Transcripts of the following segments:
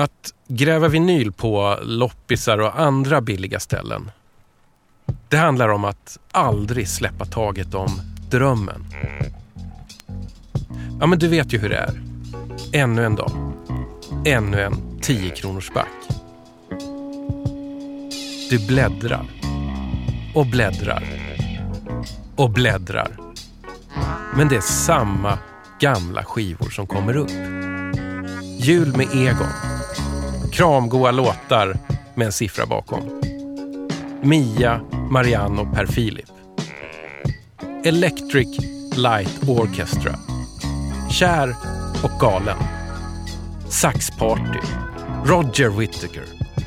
Att gräva vinyl på loppisar och andra billiga ställen. Det handlar om att aldrig släppa taget om drömmen. Ja, men du vet ju hur det är. Ännu en dag. Ännu en 10 kronors back. Du bläddrar. Och bläddrar. Och bläddrar. Men det är samma gamla skivor som kommer upp. Jul med Egon. Kramgoa låtar med en siffra bakom. Mia, Marianne och Per Filip. Electric Light Orchestra. Kär och galen. Saxparty. Roger Whittaker.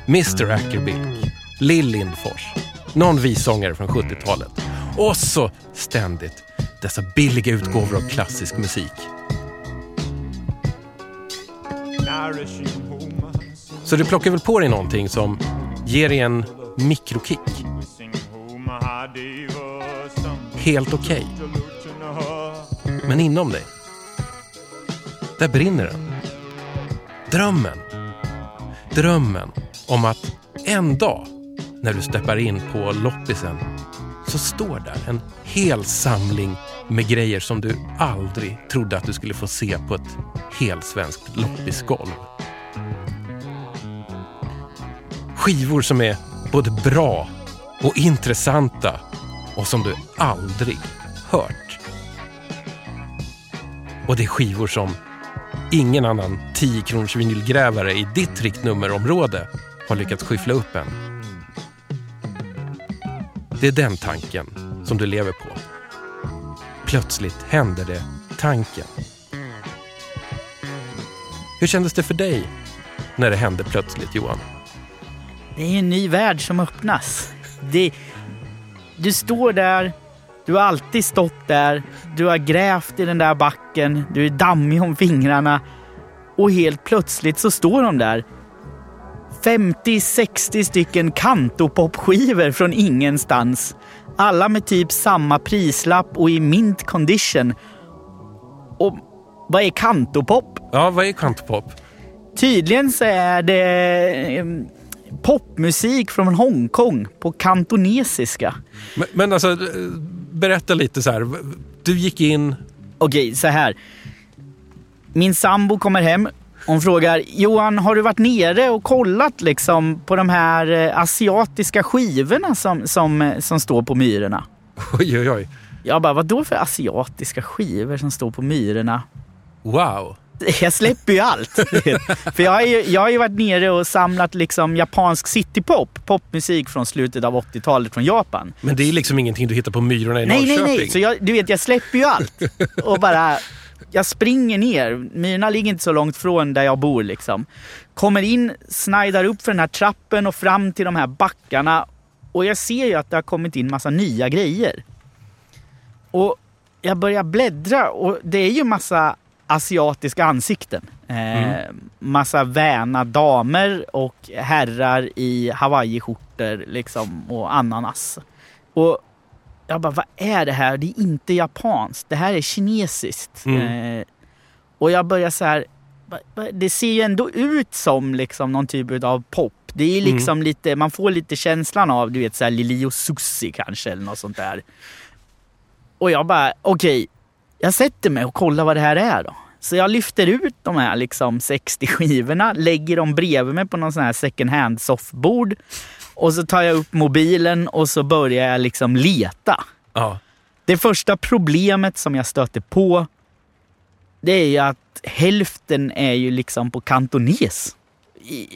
Mr Ackerbilk. Lill Lindfors. Någon vissångare från 70-talet. Och så ständigt dessa billiga utgåvor av klassisk musik. Så du plockar väl på dig någonting som ger dig en mikrokick? Helt okej. Okay. Men inom dig, där brinner den. Drömmen. Drömmen om att en dag när du steppar in på loppisen så står där en hel samling med grejer som du aldrig trodde att du skulle få se på ett helsvenskt loppisgolv. Skivor som är både bra och intressanta och som du aldrig hört. Och det är skivor som ingen annan 10 kronors vinylgrävare i ditt riktnummerområde har lyckats skyffla upp än. Det är den tanken som du lever på. Plötsligt händer det tanken. Hur kändes det för dig när det hände plötsligt, Johan? Det är en ny värld som öppnas. Det, du står där, du har alltid stått där, du har grävt i den där backen, du är dammig om fingrarna och helt plötsligt så står de där 50-60 stycken kantopopskivor från ingenstans. Alla med typ samma prislapp och i mint condition. Och vad är kantopop? Ja, vad är kantopop? Tydligen så är det eh, popmusik från Hongkong på kantonesiska. Men, men alltså, berätta lite så här. Du gick in... Okej, så här. Min sambo kommer hem. Hon frågar, Johan, har du varit nere och kollat liksom på de här eh, asiatiska skivorna som, som, som står på myrorna? Oj, oj, oj. Jag bara, vad då för asiatiska skivor som står på myrorna? Wow. Jag släpper ju allt. För jag har, ju, jag har ju varit nere och samlat liksom japansk citypop, popmusik från slutet av 80-talet från Japan. Men det är liksom ingenting du hittar på Myrorna i nej, Norrköping? Nej, nej, Så jag, du vet, jag släpper ju allt. Och bara, jag springer ner. Myrorna ligger inte så långt från där jag bor liksom. Kommer in, snajdar upp för den här trappen och fram till de här backarna. Och jag ser ju att det har kommit in massa nya grejer. Och jag börjar bläddra och det är ju massa asiatiska ansikten. Eh, mm. Massa väna damer och herrar i hawaiiskjortor liksom och ananas. Och jag bara, vad är det här? Det är inte japanskt. Det här är kinesiskt. Mm. Eh, och jag börjar så här, det ser ju ändå ut som liksom någon typ av pop. Det är mm. liksom mm. lite, man får lite känslan av, du vet såhär Lili och Susi kanske eller något sånt där. Och jag bara, okej, okay, jag sätter mig och kollar vad det här är då. Så jag lyfter ut de här liksom 60 skivorna, lägger dem bredvid mig på någon sån här second hand soffbord. Och så tar jag upp mobilen och så börjar jag liksom leta. Ja. Det första problemet som jag stöter på, det är ju att hälften är ju liksom på kantones.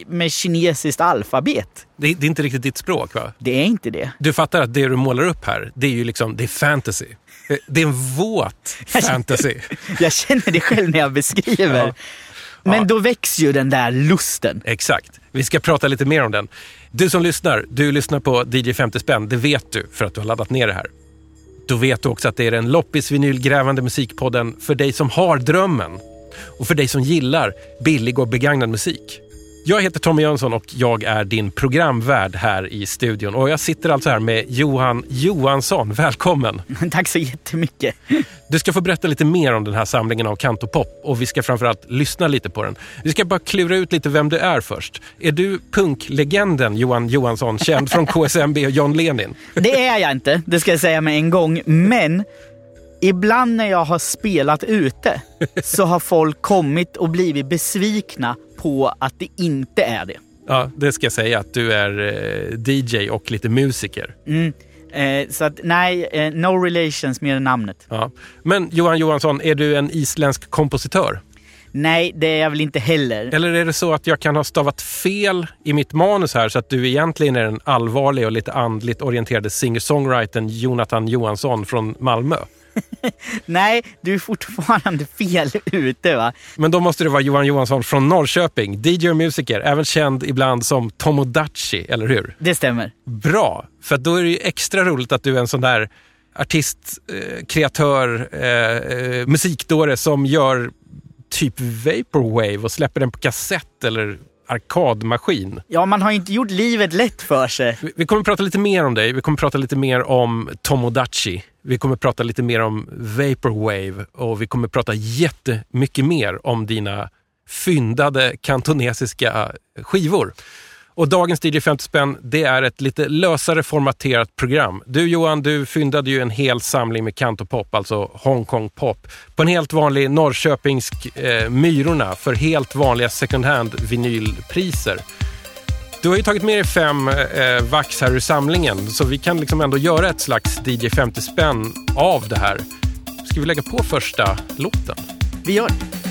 Med kinesiskt alfabet. Det, det, är inte riktigt ditt språk va? Det är inte det. Du fattar att det du målar upp här, det är ju liksom, det är fantasy. Det är en våt fantasy. jag känner det själv när jag beskriver. Ja. Men ja. då väcks ju den där lusten. Exakt. Vi ska prata lite mer om den. Du som lyssnar, du lyssnar på DJ 50 spänn. Det vet du för att du har laddat ner det här. Då vet du också att det är den loppis vinylgrävande musikpodden för dig som har drömmen och för dig som gillar billig och begagnad musik. Jag heter Tommy Jönsson och jag är din programvärd här i studion. Och jag sitter alltså här med Johan Johansson. Välkommen! Tack så jättemycket. Du ska få berätta lite mer om den här samlingen av Kantopop och vi ska framförallt lyssna lite på den. Vi ska bara klura ut lite vem du är först. Är du punklegenden Johan Johansson, känd från KSMB och John Lenin? Det är jag inte, det ska jag säga med en gång. Men ibland när jag har spelat ute så har folk kommit och blivit besvikna på att det inte är det. Ja, det ska jag säga att du är eh, DJ och lite musiker. Mm. Eh, så att nej, eh, no relations med namnet. Ja. Men Johan Johansson, är du en isländsk kompositör? Nej, det är jag väl inte heller. Eller är det så att jag kan ha stavat fel i mitt manus här så att du egentligen är den allvarliga och lite andligt orienterade singer-songwritern Jonathan Johansson från Malmö? Nej, du är fortfarande fel ute va? Men då måste det vara Johan Johansson från Norrköping, DJ och musiker, även känd ibland som Tomodachi, eller hur? Det stämmer. Bra, för då är det ju extra roligt att du är en sån där artist, eh, kreatör, eh, eh, musikdåre som gör typ vaporwave och släpper den på kassett eller arkadmaskin. Ja, man har inte gjort livet lätt för sig. Vi kommer prata lite mer om dig. Vi kommer prata lite mer om Tomodachi. Vi kommer prata lite mer om Vaporwave och vi kommer prata jättemycket mer om dina fyndade kantonesiska skivor. Och dagens DJ 50 spänn, det är ett lite lösare formaterat program. Du Johan, du fyndade ju en hel samling med kantopop, alltså Hongkong pop, på en helt vanlig Norrköpingsk eh, Myrorna för helt vanliga second hand vinylpriser. Du har ju tagit med dig fem eh, vax här ur samlingen, så vi kan liksom ändå göra ett slags DJ 50 spänn av det här. Ska vi lägga på första låten? Vi gör det.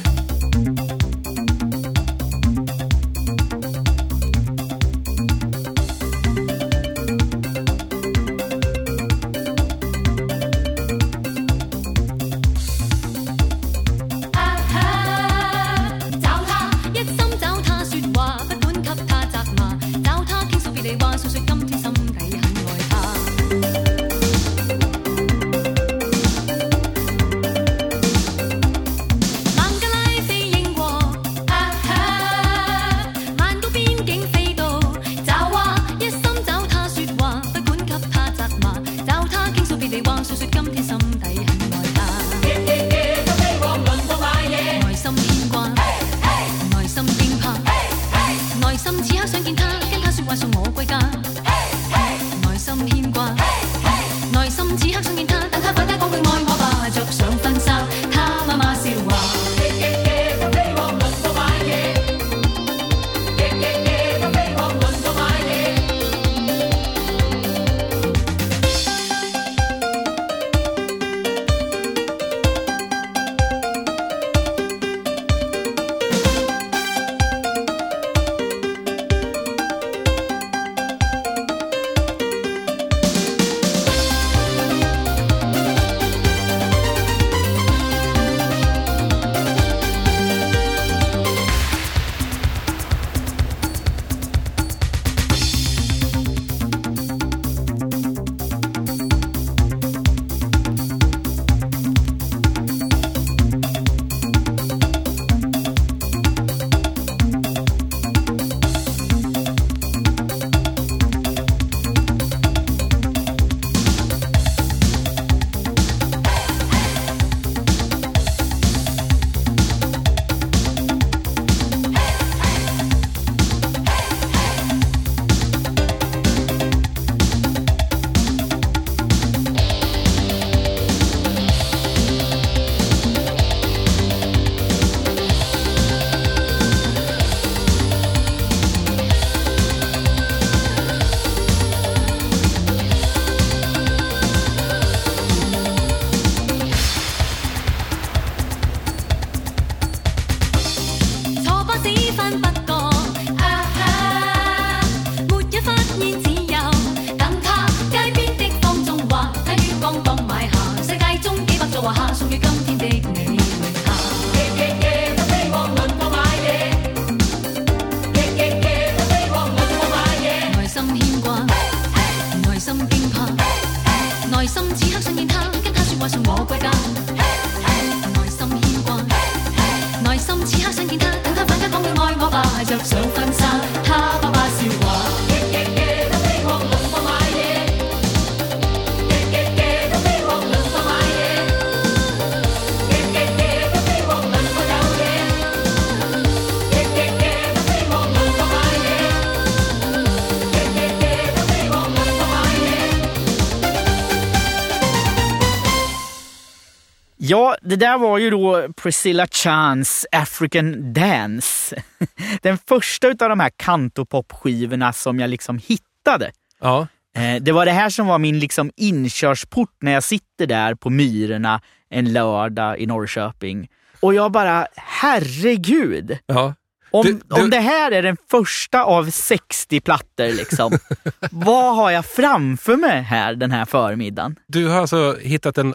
Det där var ju då Priscilla Chans African Dance. Den första av de här kantopop-skivorna som jag liksom hittade. Ja. Eh, Det var det här som var min liksom inkörsport när jag sitter där på Myrorna en lördag i Norrköping. Och jag bara, herregud! ja. Om, Du- du- om det här är den första av 60 plattor, liksom, vad har jag framför mig här den här förmiddagen? Du har alltså hittat en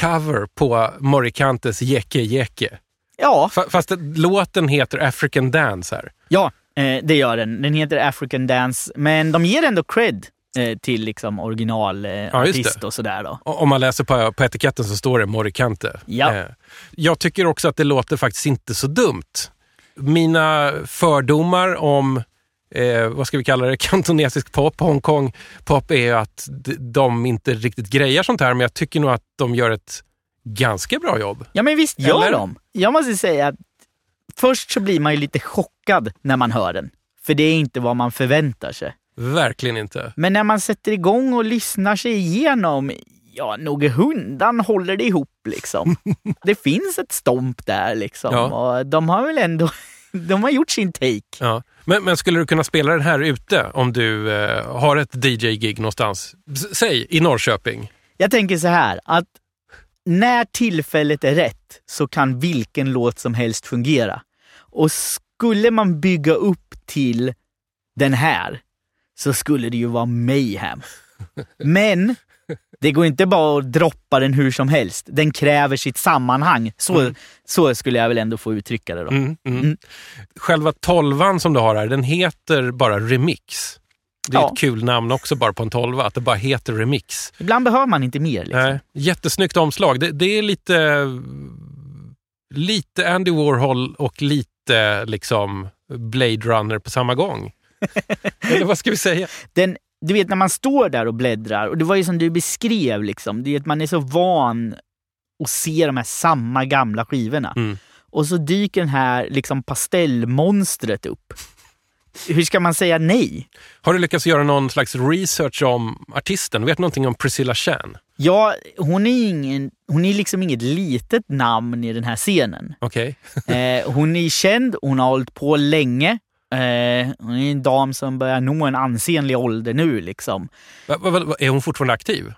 Hongkong-cover på Morikantes Jeke Jeke. Ja, Fa- Fast det- låten heter African Dance här. ja eh, det gör den. Den heter African Dance, men de ger ändå cred eh, till liksom originalartist eh, Ja, och sådär. Då. Om man läser på, på etiketten så står det Morikante. Ja. Eh, Jag tycker också att det låter faktiskt inte så dumt. Mina fördomar om, eh, vad ska vi kalla det, kantonesisk pop, Hongkong pop är att de inte riktigt grejar sånt här, men jag tycker nog att de gör ett ganska bra jobb. Ja, men visst gör Eller? de. Jag måste säga att först så blir man ju lite chockad när man hör den. För det är inte vad man förväntar sig. Verkligen inte. Men när man sätter igång och lyssnar sig igenom, ja, nog hundan håller det ihop liksom. det finns ett stomp där liksom. Ja. Och de har väl ändå, de har gjort sin take. Ja. Men, men skulle du kunna spela den här ute om du eh, har ett DJ-gig någonstans? S- säg i Norrköping. Jag tänker så här, att när tillfället är rätt så kan vilken låt som helst fungera. Och skulle man bygga upp till den här så skulle det ju vara mayhem. Men det går inte bara att droppa den hur som helst. Den kräver sitt sammanhang. Så, så skulle jag väl ändå få uttrycka det då. Mm, mm. Mm. Själva tolvan som du har här, den heter bara Remix. Det är Ja. ett kul namn också bara på en tolva, att det bara heter Remix. Ibland behöver man inte mer. Liksom. Nej, jättesnyggt omslag. Det, det är lite, lite Andy Warhol och lite liksom Blade Runner på samma gång. Eller vad ska vi säga? den, du vet när man står där och bläddrar, och det var ju som du beskrev, liksom, det är att man är så van att se de här samma gamla skivorna. Mm. Och så dyker den här liksom pastellmonstret upp. Hur ska man säga nej? Har du lyckats göra någon slags research om artisten? Vet du någonting om Priscilla Chan? Ja, hon är, ingen, hon är liksom inget litet namn i den här scenen. Okej. Eh, hon är känd, hon har hållit på länge. Eh, hon är en dam som börjar nå en ansenlig ålder nu. Liksom. Va- va- va- Är hon fortfarande aktiv?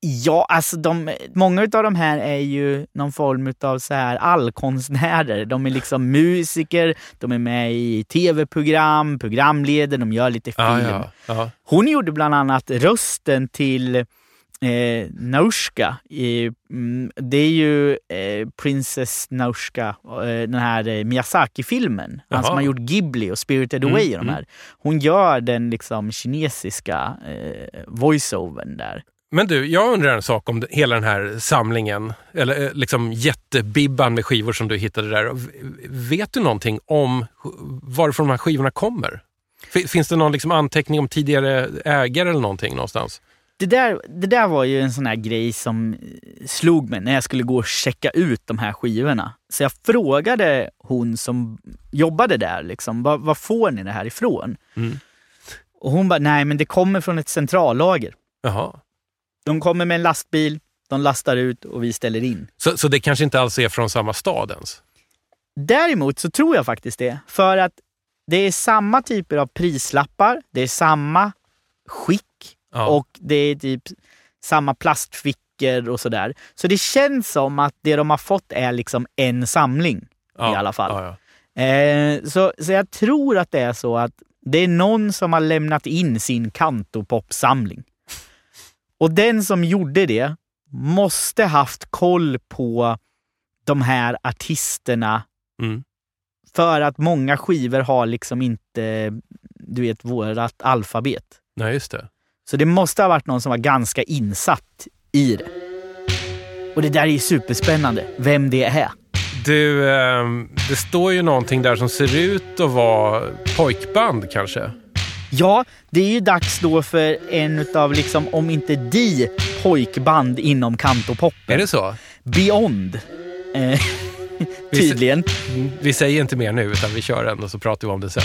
Ja, alltså de, många av de här är ju någon form av så här allkonstnärer. De är liksom musiker, de är med i tv-program, programleder, de gör lite film. Ah, ja. Hon gjorde bland annat rösten till eh, Naushka. I, mm, det är ju eh, Princess Naushka, eh, den här eh, Miyazaki-filmen. Han som har gjort Ghibli och Spirited Mm, Away och de mm. här. Hon gör den liksom kinesiska eh, voiceovern där. Men du, jag undrar en sak om hela den här samlingen, eller eh, liksom jättebibban med skivor som du hittade där. Vet du någonting om varifrån de här skivorna kommer? Fi- Finns det någon liksom anteckning om tidigare ägare eller någonting någonstans? Det där, det där var ju en sån här grej som slog mig när jag skulle gå och checka ut de här skivorna. Så jag frågade hon som jobbade där, liksom, var, var får ni det här ifrån? Mm. Och hon bara, nej men det kommer från ett centrallager. Jaha. De kommer med en lastbil, de lastar ut och vi ställer in. Så, så det kanske inte alls är från samma stad ens? Däremot så tror jag faktiskt det. För att det är samma typer av prislappar, det är samma skick Ja. och det är typ samma plastfickor och sådär. Så det känns som att det de har fått är liksom en samling ja, i alla fall. Ja. Eh, så, så jag tror att det är så att det är någon som har lämnat in sin kantopopsamling. Och den som gjorde det måste haft koll på de här artisterna Mm. för att många skivor har liksom inte, du vet, vårat alfabet. Nej, just det. Så det måste ha varit någon som var ganska insatt i det. Och det där är ju superspännande, vem det är. Du, ehm, det står ju någonting där som ser ut att vara pojkband kanske. Ja, det är ju dags då för en utav, liksom, om inte de, pojkband inom kantopoppen. Är det så? Beyond. Eh, tydligen. Mm, Vi säger inte mer nu utan vi kör den och så pratar vi om det sen.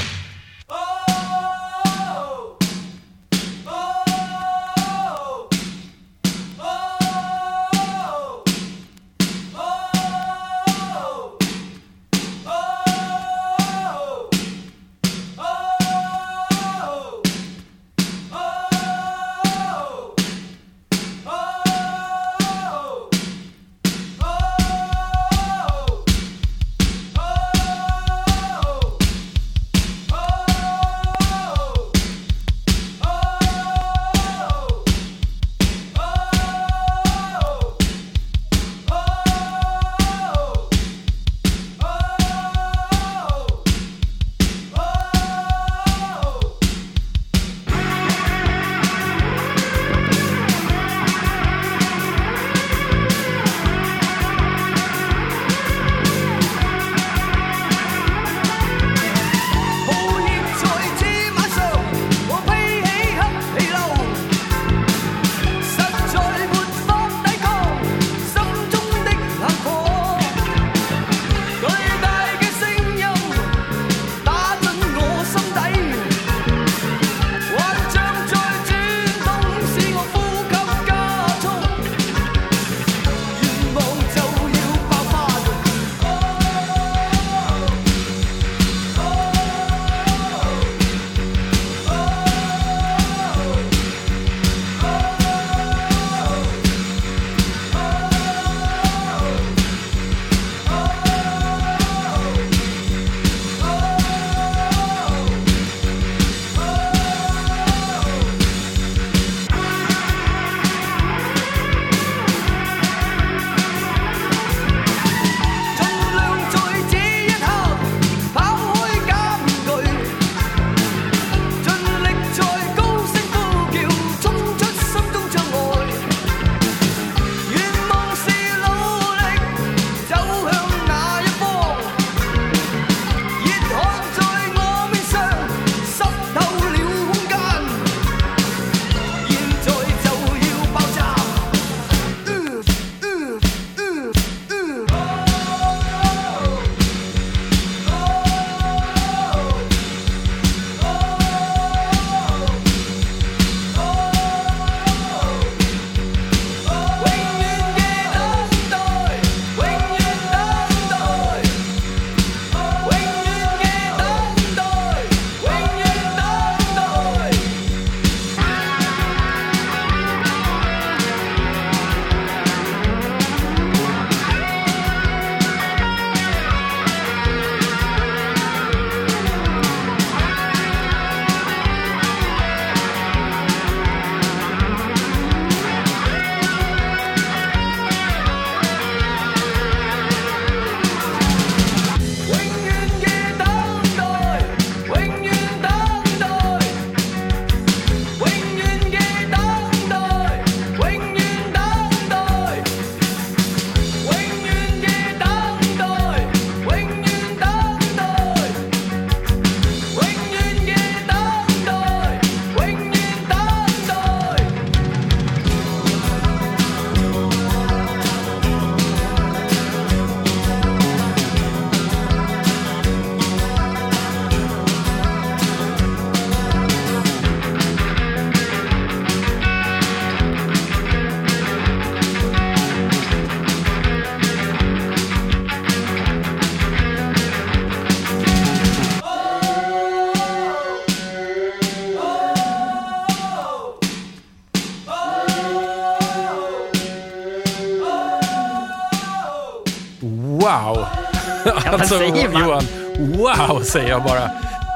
alltså, säger man? Johan, wow säger jag bara.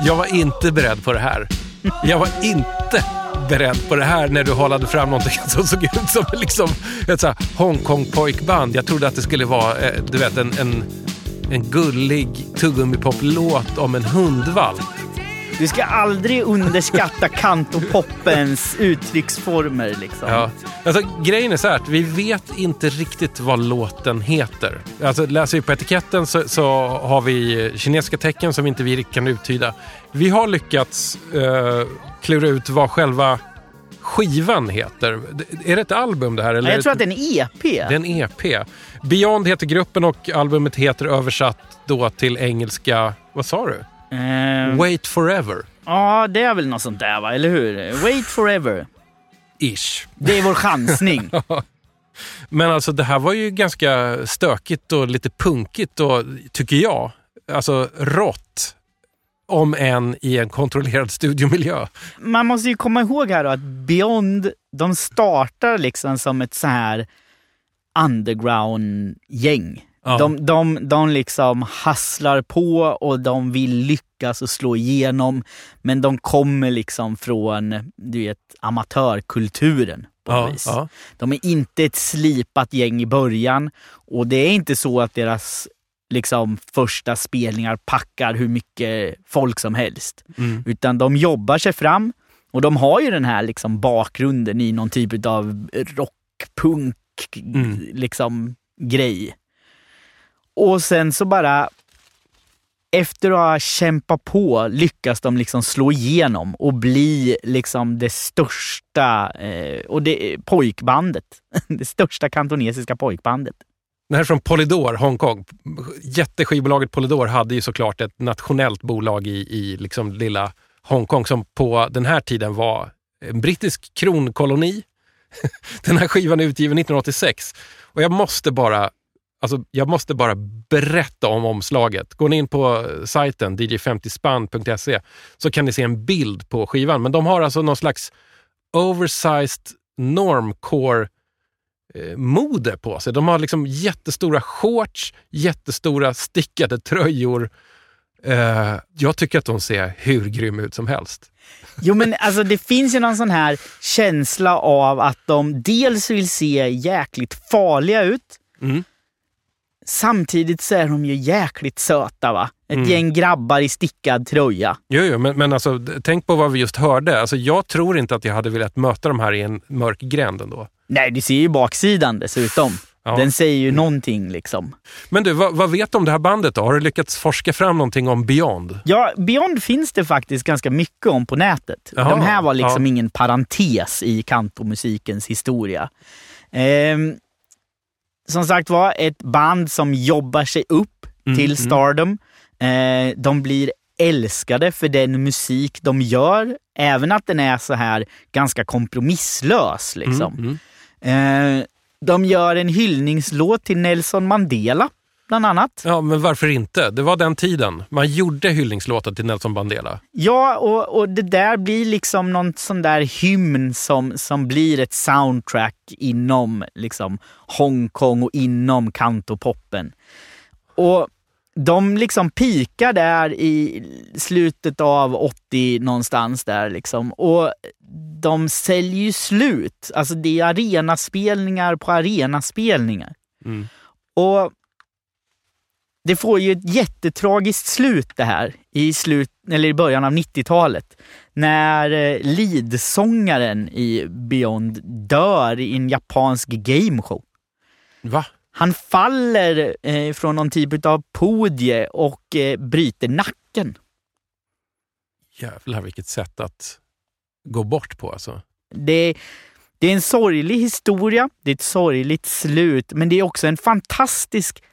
Jag var inte beredd på det här. Jag var inte beredd på det här när du hållade fram någonting som såg ut som liksom ett Hongkong-pojkband. Jag trodde att det skulle vara eh, du vet, en, en, en gullig tuggummi-pop-låt om en hundvalp. Du ska aldrig underskatta kantopoppens uttrycksformer. Liksom. Ja. Alltså, grejen är så här att vi vet inte riktigt vad låten heter. Alltså, läser vi på etiketten så, så har vi kinesiska tecken som inte vi riktigt kan uttyda. Vi har lyckats eh, klura ut vad själva skivan heter. Är det ett album det här? Eller Ja, jag tror att det är en EP. det är en EP. Beyond heter gruppen och albumet heter översatt då till engelska, vad sa du? Eh, Wait Forever. ja, det är väl något sånt där, va? eller hur? Wait forever. Ish. Det är vår chansning. Men alltså det här var ju ganska stökigt och lite punkigt och tycker jag. Alltså rått. Om än i en kontrollerad studiomiljö. Man måste ju komma ihåg här då att Beyond, de startar liksom som ett så här underground-gäng. Ja. De, de, de liksom hasslar på och de vill lyckas och slå igenom. Men de kommer liksom från du vet, amatörkulturen. På Ja, vis. ja. De är inte ett slipat gäng i början och det är inte så att deras liksom, första spelningar packar hur mycket folk som helst. Mm. Utan de jobbar sig fram och de har ju den här liksom, bakgrunden i någon typ av rockpunk Mm. liksom, grej. Och sen så bara efter att ha kämpat på lyckas de liksom slå igenom och bli liksom det största eh, och det, pojkbandet. Det största kantonesiska pojkbandet. Det här är från Polydor, Hongkong. Jätteskivbolaget Polydor hade ju såklart ett nationellt bolag i, i liksom lilla Hongkong som på den här tiden var en brittisk kronkoloni. Den här skivan är utgiven 1986 och jag måste bara Alltså, jag måste bara berätta om omslaget. Går ni in på sajten dj50span.se så kan ni se en bild på skivan. Men de har alltså någon slags oversized normcore eh, mode på sig. De har liksom jättestora shorts, jättestora stickade tröjor. Eh, jag tycker att de ser hur grym ut som helst. Jo men alltså det finns ju någon sån här känsla av att de dels vill se jäkligt farliga ut. Mm. Samtidigt så är de ju jäkligt söta va? Ett Mm. gäng grabbar i stickad tröja. Jo, jo men, men alltså, tänk på vad vi just hörde. Alltså, jag tror inte att jag hade velat möta de här i en mörk gränd ändå. Nej, du ser ju baksidan dessutom. Ja. Den säger ju någonting liksom. Men du, vad, vad vet du om det här bandet då? Har du lyckats forska fram någonting om Beyond? Ja, Beyond finns det faktiskt ganska mycket om på nätet. Jaha, De här var liksom ja. ingen parentes i kantomusikens historia. Ehm, som sagt var, ett band som jobbar sig upp Mm, till mm. stardom. Eh, de blir älskade för den musik de gör, även att den är så här ganska kompromisslös. Liksom. Mm, mm. Eh, de gör en hyllningslåt till Nelson Mandela, bland annat. Ja, men varför inte? Det var den tiden. Man gjorde hyllningslåtar till Nelson Mandela. Ja, och, och det där blir liksom någon sån där hymn som, som blir ett soundtrack inom liksom Hongkong och inom kantopoppen. Och de liksom pikar där i slutet av 80 någonstans där liksom. Och de säljer ju slut. Alltså det är arenaspelningar på arenaspelningar. Mm. Och det får ju ett jättetragiskt slut det här i, slut, eller i början av 90-talet. När eh, leadsångaren i Beyond dör i en japansk gameshow. Va? Han faller eh, från någon typ av podie och eh, bryter nacken. Jävlar vilket sätt att gå bort på alltså. Det, det är en sorglig historia, det är ett sorgligt slut, men det är också en fantastisk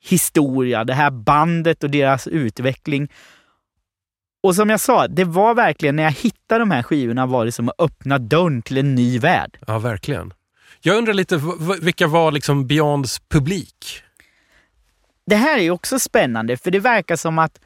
historia, det här bandet och deras utveckling. Och som jag sa, det var verkligen när jag hittade de här skivorna var det som att öppna dörren till en ny värld. Ja, verkligen. Jag undrar lite, vilka var liksom Beyonds publik? Det här är också spännande, för det verkar som att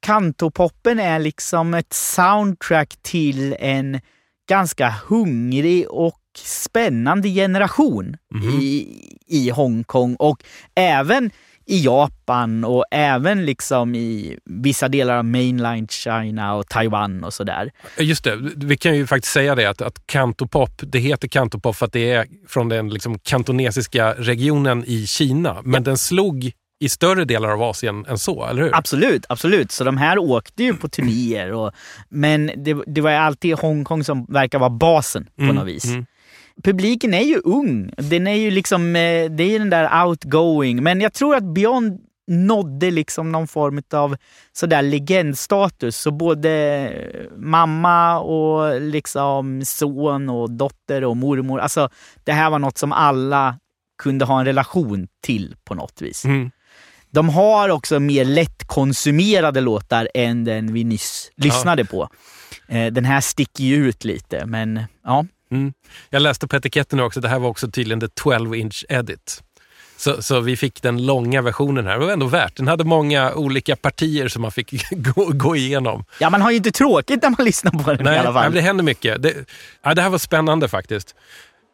kantopoppen är liksom ett soundtrack till en ganska hungrig och spännande generation Mhm. i, i Hongkong och även i Japan och även liksom i vissa delar av mainline China och Taiwan och sådär. Just det, vi kan ju faktiskt säga det att, att kantopop, det heter kantopop för att det är från den liksom kantonesiska regionen i Kina. Men ja. den slog i större delar av Asien än så, eller hur? Absolut, absolut. Så de här åkte ju på turnéer. Och, men det, det var alltid Hongkong som verkar vara basen på mm, något vis. Mm. Publiken är ju ung. Den är ju liksom, eh, det är den där outgoing. Men jag tror att Beyond nådde liksom någon form av sådär legendstatus. Så både mamma och liksom son och dotter och mormor. Alltså det här var något som alla kunde ha en relation till på något vis. Mm. De har också mer lättkonsumerade låtar än den vi nyss ja. lyssnade på. Eh, den här sticker ju ut lite, men ja. Mm. Jag läste på etiketten också, det här var också tydligen the 12 inch edit. Så, så vi fick den långa versionen här. Det var ändå värt. Den hade många olika partier som man fick gå, gå igenom. Ja, man har ju inte tråkigt när man lyssnar på den nej, i alla fall. Nej, det händer mycket. Det, ja, det här var spännande faktiskt.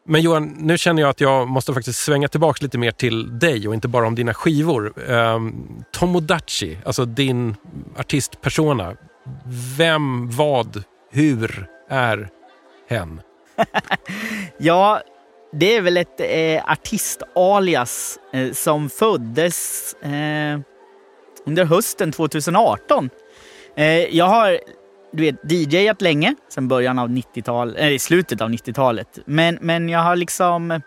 Men Johan, nu känner jag att jag måste faktiskt svänga tillbaka lite mer till dig och inte bara om dina skivor. Um, Tomodachi, alltså din artistpersona. Vem, vad, hur är hen? ja, det är väl ett eh, artistalias eh, som föddes eh, under hösten 2018. Eh, jag har du vet, DJat länge, sen början av 90-talet, eller slutet av 90-talet. Men, men jag har liksom...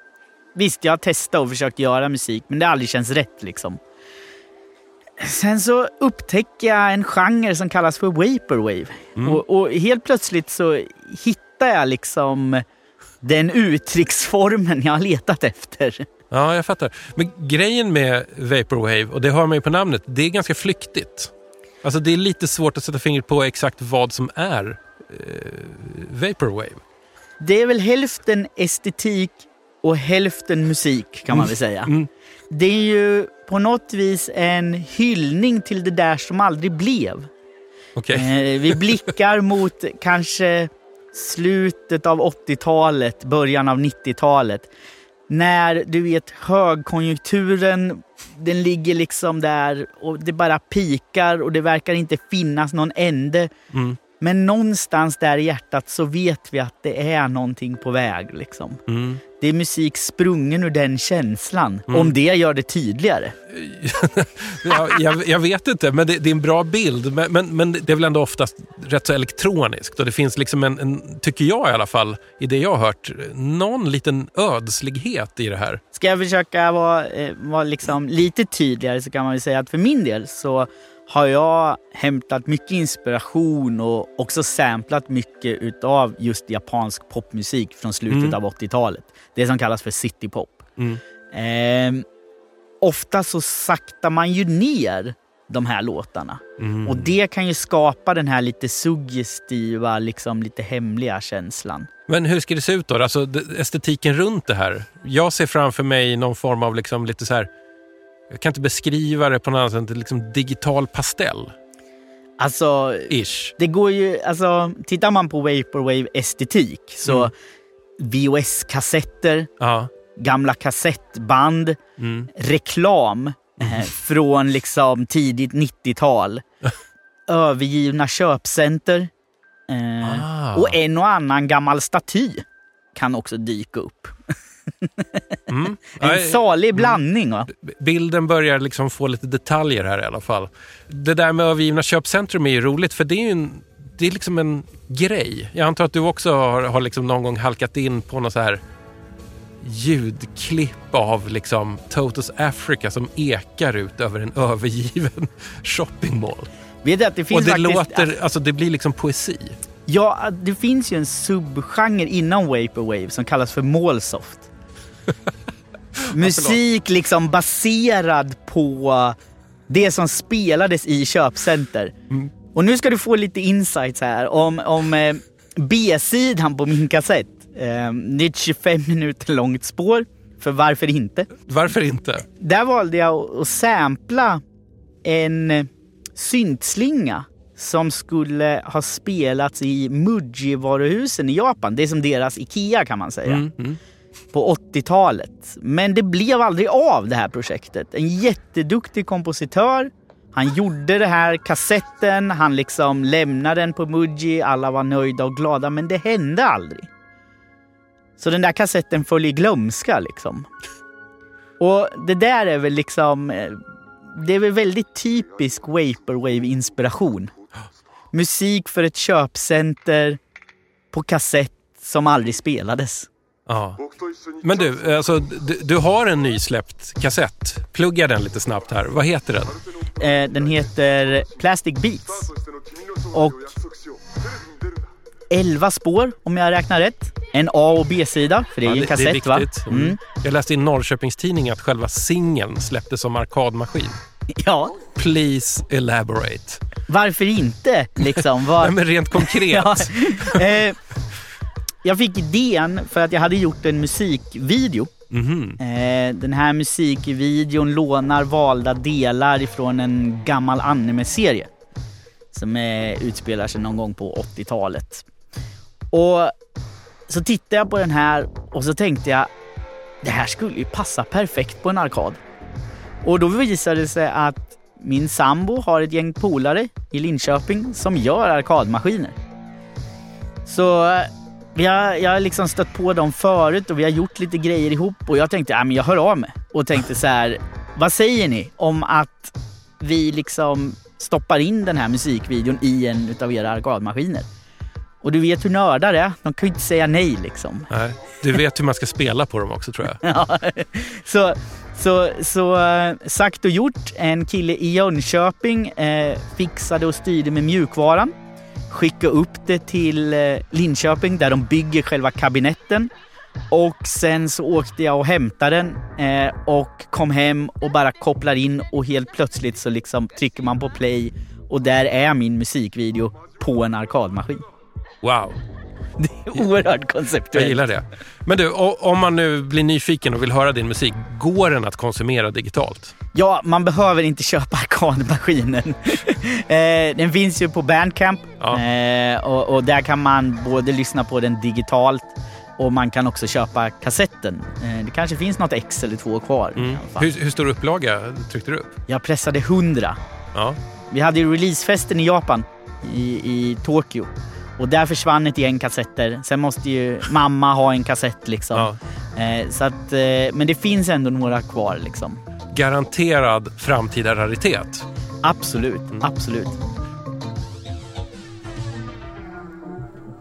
Visst, jag har testat och försökt göra musik, men det har aldrig känts rätt liksom. Sen så upptäcker jag en genre som kallas för Vaporwave. Mm. Och, och, helt plötsligt så hittar jag liksom den uttrycksformen jag har letat efter. Ja, jag fattar. Men grejen med Vaporwave, och det hör man ju på namnet, det är ganska flyktigt. Alltså det är lite svårt att sätta fingret på exakt vad som är eh, Vaporwave. Det är väl hälften estetik och hälften musik kan man väl säga. Mm. Det är ju på något vis en hyllning till det där som aldrig blev. Okay. Eh, vi blickar mot kanske slutet av 80-talet, början av 90-talet. När du vet högkonjunkturen den ligger liksom där och det bara pikar och det verkar inte finnas någon ände. Mm. Men någonstans där i hjärtat så vet vi att det är någonting på väg. Liksom. Mm. Det är musik sprungen ur den känslan. Mm. Om det gör det tydligare. ja, jag, jag, vet inte, men det, det, är en bra bild. Men, men, men, det är väl ändå oftast rätt så elektroniskt. Och det finns, liksom en, en, tycker jag i alla fall, i det jag har hört, någon liten ödslighet i det här. Ska jag försöka vara, eh, vara liksom lite tydligare så kan man säga att för min del så har jag hämtat mycket inspiration och också samplat mycket utav just japansk popmusik från slutet mm. av 80-talet. Det som kallas för citypop. Mm. Eh, ofta så saktar man ju ner de här låtarna. Mm. Och det kan ju skapa den här lite suggestiva, liksom lite hemliga känslan. Men hur ska det se ut då? Alltså estetiken runt det här. Jag ser framför mig någon form av liksom lite så här jag kan inte beskriva det på något annat sätt liksom digital pastell. Alltså, Ish. det går ju, alltså, tittar man på Vaporwave-estetik så mm. VHS-kassetter, gamla kassettband, mm. reklam eh, från liksom tidigt 90-tal, övergivna köpcenter eh, ah. och en och annan gammal staty kan också dyka upp. Mm. en salig blandning. Va? Bilden börjar liksom få lite detaljer här i alla fall. Det där med övergivna köpcentrum är ju roligt för det är ju en, det är liksom en grej. Jag antar att du också har, har liksom någon gång halkat in på något så här ljudklipp av liksom Totos Africa som ekar ut över en övergiven shoppingmall. Vet att det finns Och det faktiskt... låter, alltså det blir liksom poesi. Ja, det finns ju en subgenre inom Vaporwave som kallas för Målsoft. Musik liksom baserad på det som spelades i köpcenter. Mm. Och nu ska du få lite insights här om, om eh, B-sidan på min kassett. Eh, det är ett 25 minuter långt spår. För varför inte? Varför inte? Där valde jag att sampla en syntslinga som skulle ha spelats i Muji-varuhusen i Japan. Det är som deras Ikea kan man säga. Mm, mm på 80-talet. Men det blev aldrig av det här projektet. En jätteduktig kompositör. Han gjorde den här kassetten, han liksom lämnade den på Muji, alla var nöjda och glada, men det hände aldrig. Så den där kassetten föll i glömska liksom. Och det där är väl liksom, eh, det är väl väldigt typisk Vaporwave-inspiration. Musik för ett köpcenter på kassett som aldrig spelades. Ja. Men du, alltså, du, du har en nysläppt kassett. Plugga den lite snabbt här. Vad heter den? Eh, den heter Plastic Beats. Och 11 spår om jag räknar rätt. En A och B-sida, för det är ju en kassett det är viktigt. va? Mm. Jag läste i Norrköpings Tidning att själva singeln släpptes som arkadmaskin. Ja, Please elaborate. varför inte liksom? Var... Nej, men rent konkret. Ja, eh, jag fick idén för att jag hade gjort en musikvideo. Mhm. Eh, den här musikvideon lånar valda delar ifrån en gammal anime-serie. Som eh, utspelar sig någon gång på 80-talet. Och så tittade jag på den här och så tänkte jag, det här skulle ju passa perfekt på en arkad. Och då visade det sig att min sambo har ett gäng polare i Linköping som gör arkadmaskiner. Så vi har, jag har liksom stött på dem förut och vi har gjort lite grejer ihop och jag tänkte, ja men jag hör av mig. Och tänkte så här, vad säger ni om att vi liksom stoppar in den här musikvideon i en utav era arkadmaskiner? Och du vet hur nördar är, de kan ju inte säga nej liksom. Nej, du vet hur man ska spela på dem också tror jag. Ja, så, så, så eh, sagt och gjort. En kille i Jönköping eh, fixade och styrde med mjukvaran skicka upp det till eh, Linköping där de bygger själva kabinetten. Och sen så åkte jag och hämtade den eh, och kom hem och bara kopplar in och helt plötsligt så liksom trycker man på play och där är min musikvideo på en arkadmaskin. Wow, Det är oerhört jag konceptuellt. gillar det. Men du, om man nu blir nyfiken och vill höra din musik, går den att konsumera digitalt? Ja, man behöver inte köpa arkadmaskinen. eh, den finns ju på Bandcamp Ja. eh, och, och där kan man både lyssna på den digitalt och man kan också köpa kassetten. Eh, det kanske finns något ex eller två kvar. Mm. Hur, hur stor upplaga tryckte du upp? Jag pressade 100. Ja. Vi hade ju releasefesten i Japan, i, i Tokyo. Och där försvann ett gäng kassetter. Sen måste ju mamma ha en kassett liksom. Ja. Eh, så att, eh, men det finns ändå några kvar liksom. Garanterad framtida raritet. Absolut, absolut.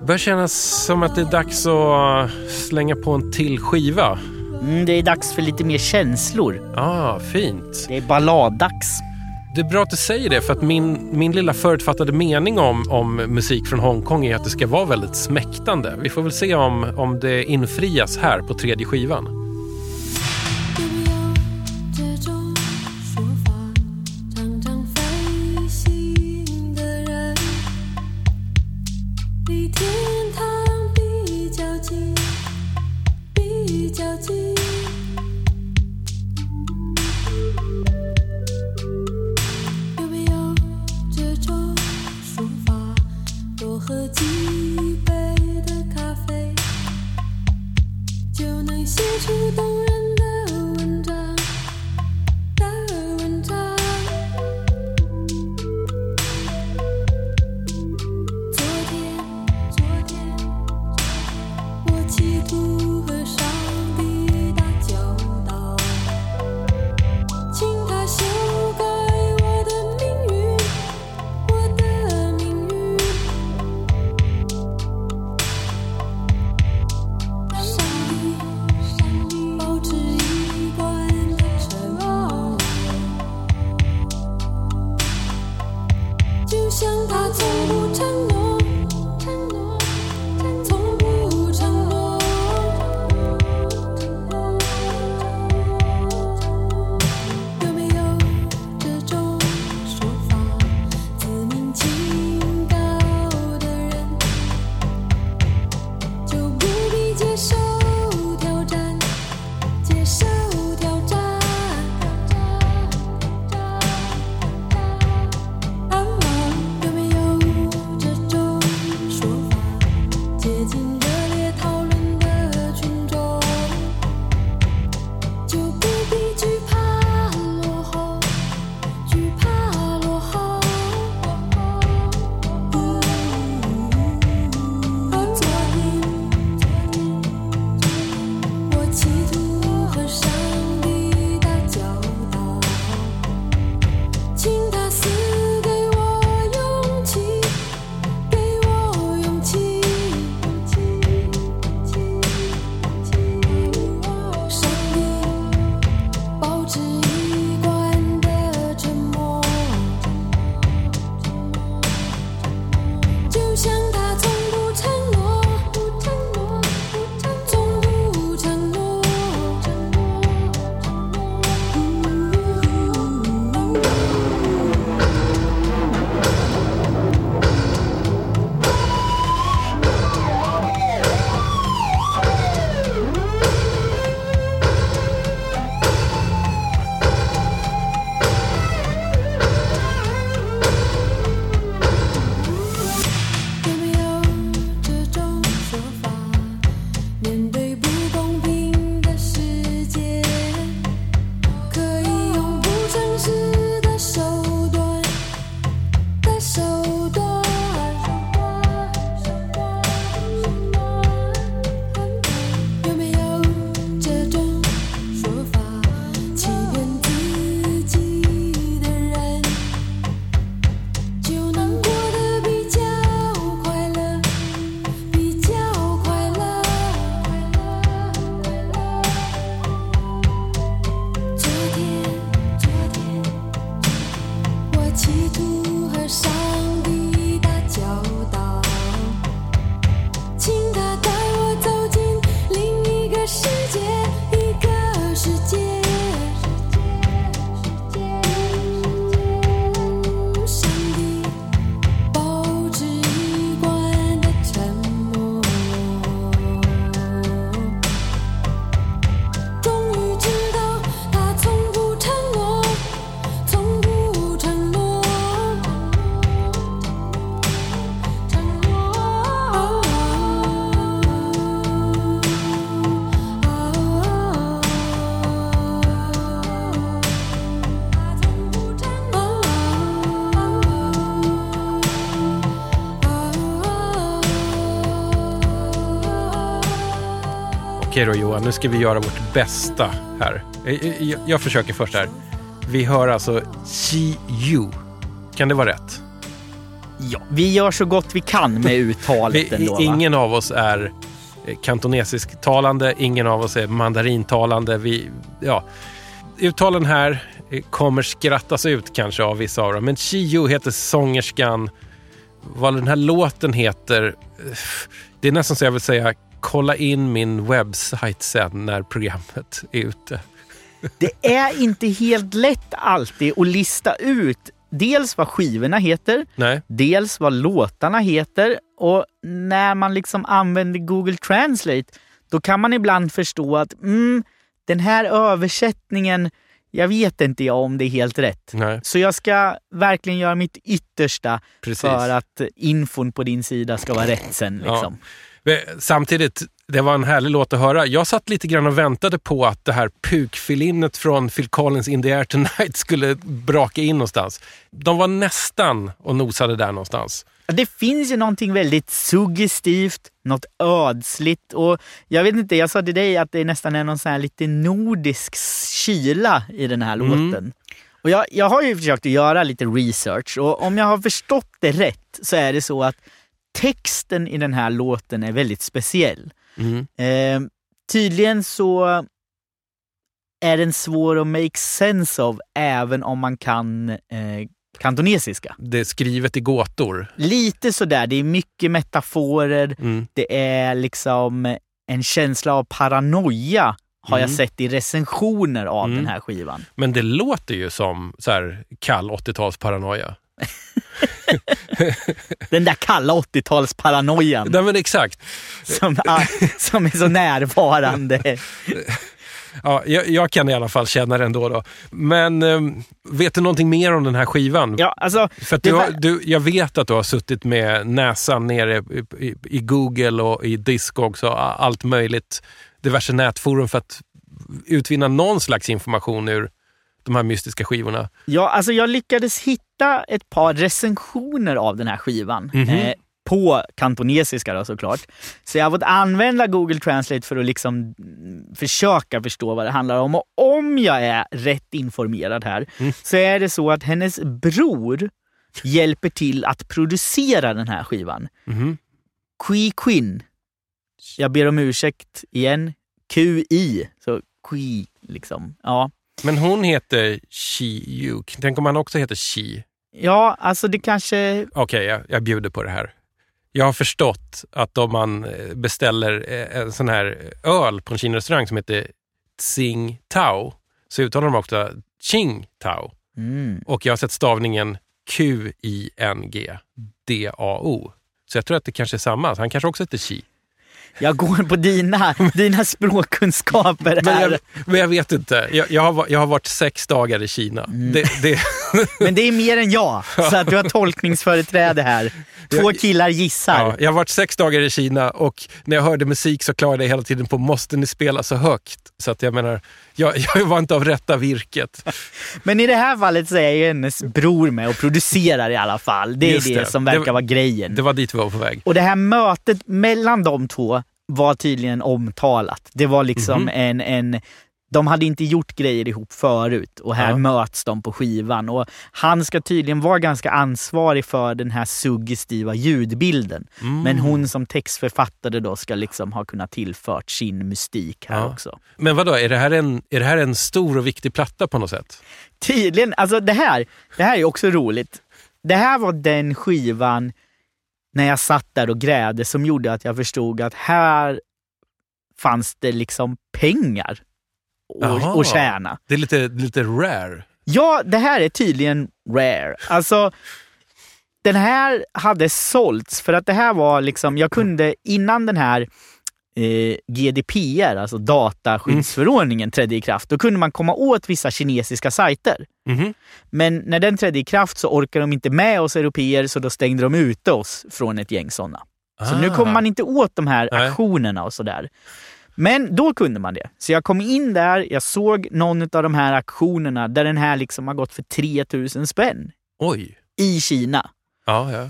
börjar kännas som att det är dags att slänga på en till skiva. Mm, det är dags för lite mer känslor. Ah, fint. Det är balladdags. Det är bra att du säger det för att min, min lilla förutfattade mening om, om musik från Hongkong är att det ska vara väldigt smäktande. Vi får väl se om, om det infrias här på tredje skivan. Okej då Johan, nu ska vi göra vårt bästa här. Jag, jag, jag försöker först här. Vi hör alltså Chi Yu. Kan det vara rätt? Ja, vi gör så gott vi kan med uttalet Vi, ändå. Va? ingen av oss är eh, kantonesisktalande, ingen av oss är mandarintalande. Vi, ja, uttalen här eh, kommer skrattas ut kanske av vissa av dem. Men Chiyu heter sångerskan. Vad den här låten heter, eh, det är nästan så jag vill säga kolla in min webbsajt sen när programmet är ute. Det är inte helt lätt alltid att lista ut dels vad skivorna heter, Nej, dels vad låtarna heter och när man liksom använder Google Translate då kan man ibland förstå att mm, den här översättningen, jag vet inte jag om det är helt rätt. nej, Så jag ska verkligen göra mitt yttersta precis. för att infon på din sida ska vara rätt sen. Ja. Liksom. Men Samtidigt, det var en härlig låt att höra. Jag satt lite grann och väntade på att det här pukfilinnet från Phil Collins In the Air Tonight skulle braka in någonstans. De var nästan och nosade där någonstans. Det finns ju någonting väldigt suggestivt, något ödsligt och jag vet inte, jag sa till dig att det nästan är någon sån här lite nordisk kyla i den här Mm. låten. Och jag, jag har ju försökt att göra lite research och om jag har förstått det rätt så är det så att texten i den här låten är väldigt speciell. Mm. Eh, tydligen så är den svår att make sense of även om man kan eh, kantonesiska. Det är skrivet i gåtor. Lite sådär, det är mycket metaforer, Mm. det är liksom en känsla av paranoia har jag Mm. sett i recensioner av Mm. den här skivan. Men det låter ju som så här kall 80-talsparanoia. Den där kalla 80-talsparanoian Nej men exakt. som, som är så närvarande. Ja, jag, jag kan i alla fall känna det ändå. Då. Men eh, vet du någonting mer om den här skivan? Ja, alltså, För du, har, du, jag vet att du har suttit med näsan nere i, i, i Google och i Discogs och allt möjligt, diverse nätforum för att utvinna någon slags information ur de här mystiska skivorna. Ja, alltså jag lyckades hitta ett par recensioner av den här skivan. Mhm. Eh, på kantonesiska då såklart. Så jag har fått använda Google Translate för att liksom mm, försöka förstå vad det handlar om. Och om jag är rätt informerad här Mm. så är det så att hennes bror hjälper till att producera den här skivan. Mhm. Qui Quinn. Jag ber om ursäkt igen. QI. Så Qui liksom. Ja. Men hon heter Shi Yuk. Tänk om han också heter Shi. Ja, alltså det kanske... Okej, jag, jag bjuder på det här. Jag har förstått att om man eh, beställer eh, en sån här öl på en kinarestaurang som heter Tsing Tao så uttalar de också Ching Tao. Mm. Och jag har sett stavningen Q-I-N-G D-A-O. Så jag tror att det kanske är samma. Han kanske också heter Xi. Jag går på dina, dina språkkunskaper Men jag, men jag vet inte. Jag, jag, har, jag har varit sex dagar i Kina. Mm. Det, det, Men det är mer än jag, så att du har tolkningsföreträde här. Två killar gissar. ja, jag har varit sex dagar i Kina och när jag hörde musik så klagade jag hela tiden på måste ni spela så högt? Så att jag menar, jag, jag var inte av rätta virket. Men i det här fallet så är ju hennes bror med och producerar i alla fall. Det är det, det. som verkar var- vara grejen. Det var dit vi var på väg. Och det här mötet mellan de två var tydligen omtalat. Det var liksom Mhm. en, en... De hade inte gjort grejer ihop förut och här Ja. möts de på skivan. Och han ska tydligen vara ganska ansvarig för den här suggestiva ljudbilden. Mm. Men hon som textförfattare då ska liksom ha kunnat tillfört sin mystik här Ja. också. Men vadå, är det, här en, är det här en stor och viktig platta på något sätt? Tydligen, alltså det här, det här är också roligt. Det här var den skivan när jag satt där och grävde som gjorde att jag förstod att här fanns det liksom pengar Att- att tjäna. Det är lite, lite rare. Ja, det här är tydligen rare. Alltså, den här hade sålts för att det här var liksom, jag kunde innan den här eh, GDPR, alltså dataskyddsförordningen, trädde i kraft, då kunde man komma åt vissa kinesiska sajter. Mhm. Men när den trädde i kraft så orkade de inte med oss europeer så då stängde de ute oss från ett gäng sådana. Så nu Ah. kommer man inte åt de här aktionerna och sådär. Men då kunde man det. Så jag kom in där, jag såg någon av de här aktionerna där den här liksom har gått för 3000 spänn Oj. i Kina. Ja, ja.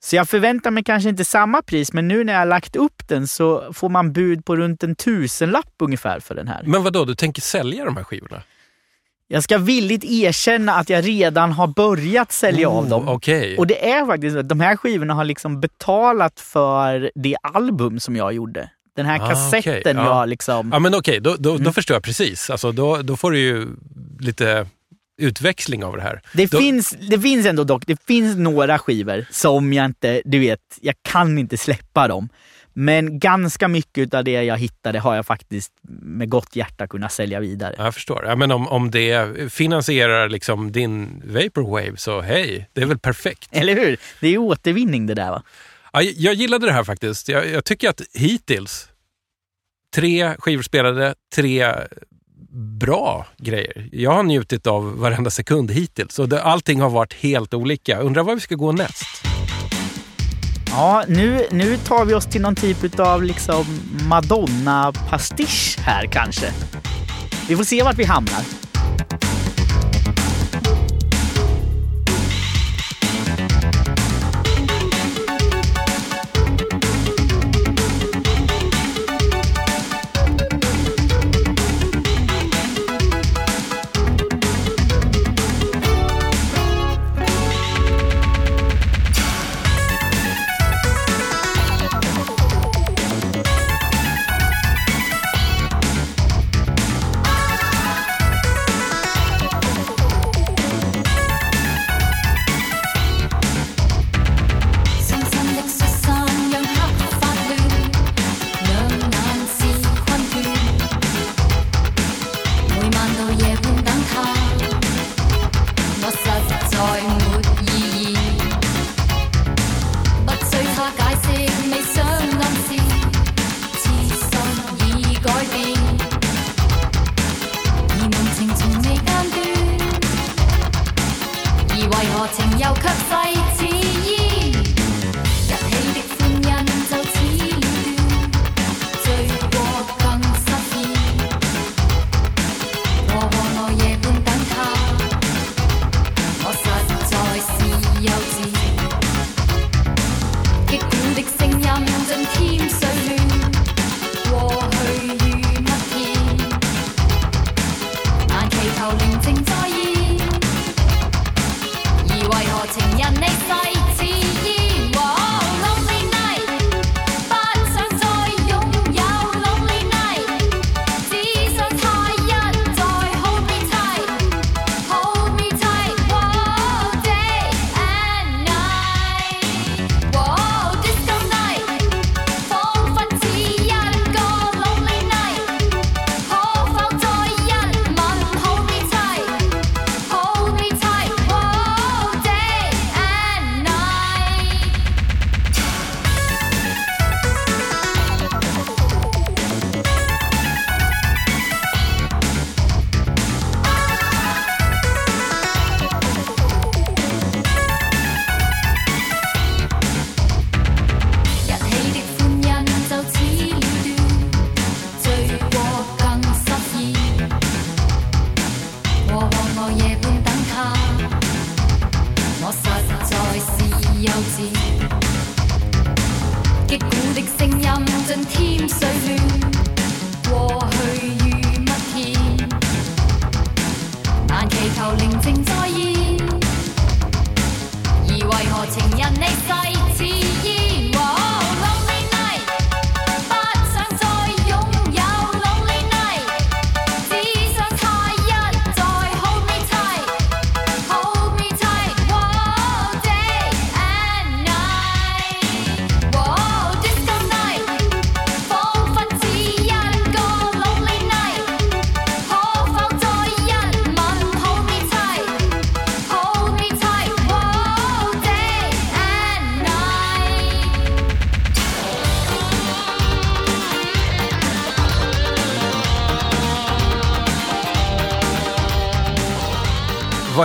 Så jag förväntar mig kanske inte samma pris, men nu när jag har lagt upp den så får man bud på runt en tusenlapp ungefär för den här. Men vad då? du tänker sälja de här skivorna? Jag ska villigt erkänna att jag redan har börjat sälja av dem. Oh, Okej. Och det är faktiskt så att de här skivorna har liksom betalat för det album som jag gjorde. Den här Ah, kassetten okej, ja. jag liksom... Ja men okej, då, då, Mm. då förstår jag precis. Alltså, då, då får du ju lite utväxling av det här. Det, då, finns, det finns ändå dock, det finns några skivor som jag inte, du vet, jag kan inte släppa dem. Men ganska mycket av det jag hittade har jag faktiskt med gott hjärta kunnat sälja vidare. Jag förstår. Ja, men om, om det finansierar liksom din Vaporwave så hej, det är väl perfekt. Eller hur? Det är återvinning det där va? Ja, jag- jag gillade det här faktiskt. Jag, jag tycker att hittills, tre skivor spelade, tre bra grejer. Jag har njutit av varenda sekund hittills och det, allting har varit helt olika. Undrar var vi ska gå näst? Ja, nu, nu tar vi oss till någon typ av liksom Madonna-pastisch här kanske. Vi får se vart vi hamnar.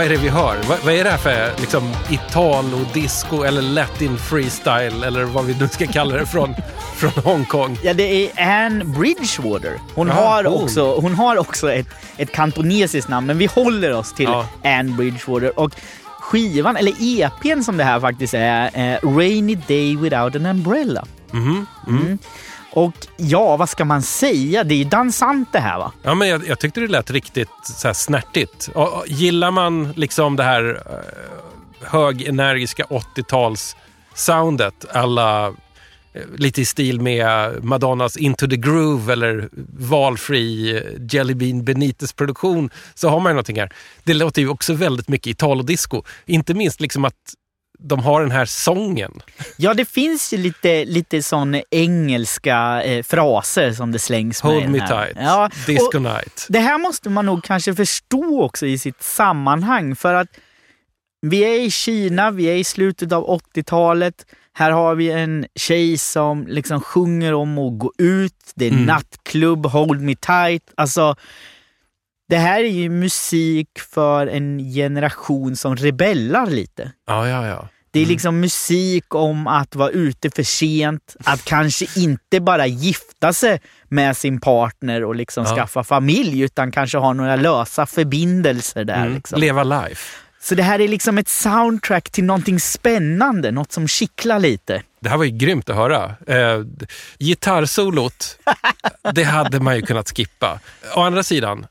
Vad är det vi hör? Vad, vad är det här för liksom, italo, disco eller latin freestyle eller vad vi nu ska kalla det från, från Hongkong? Ja, det är Anne Bridgewater. Hon, Ja, har, hon. också, hon har också ett, ett kantonesiskt namn, men vi håller oss till Ja. Anne Bridgewater. Och skivan, eller EPn som det här faktiskt är, är Rainy Day Without an Umbrella. Mhm, Mm. Och ja, vad ska man säga? Det är ju dansant det här va? Ja, men jag, jag tyckte det lät riktigt så här snärtigt. Och, och, gillar man liksom det här eh, högenergiska 80-tals soundet alla eh, lite i stil med Madonnas Into the Groove eller valfri eh, Jelly Bean Benites-produktion så har man ju någonting här. Det låter ju också väldigt mycket Italo-disco. Inte minst liksom att de har den här sången. Ja, det finns ju lite, lite sån engelska eh, fraser som det slängs med. Hold me här. tight, Ja, disco night. det här måste man nog kanske förstå också i sitt sammanhang för att vi är i Kina, vi är i slutet av 80-talet. Här har vi en tjej som liksom sjunger om att gå ut. Det är Mm. nattklubb, hold me tight. Alltså, det här är ju musik för en generation som rebellar lite. Ja, ja, ja. Det Mm. är liksom musik om att vara ute för sent, att kanske inte bara gifta sig med sin partner och liksom Ja. skaffa familj utan kanske ha några lösa förbindelser där. Mm. Liksom. Leva life. Så det här är liksom ett soundtrack till någonting spännande, något som kittlar lite. Det här var ju grymt att höra. Eh, gitarrsolot, det hade man ju kunnat skippa. Å andra sidan,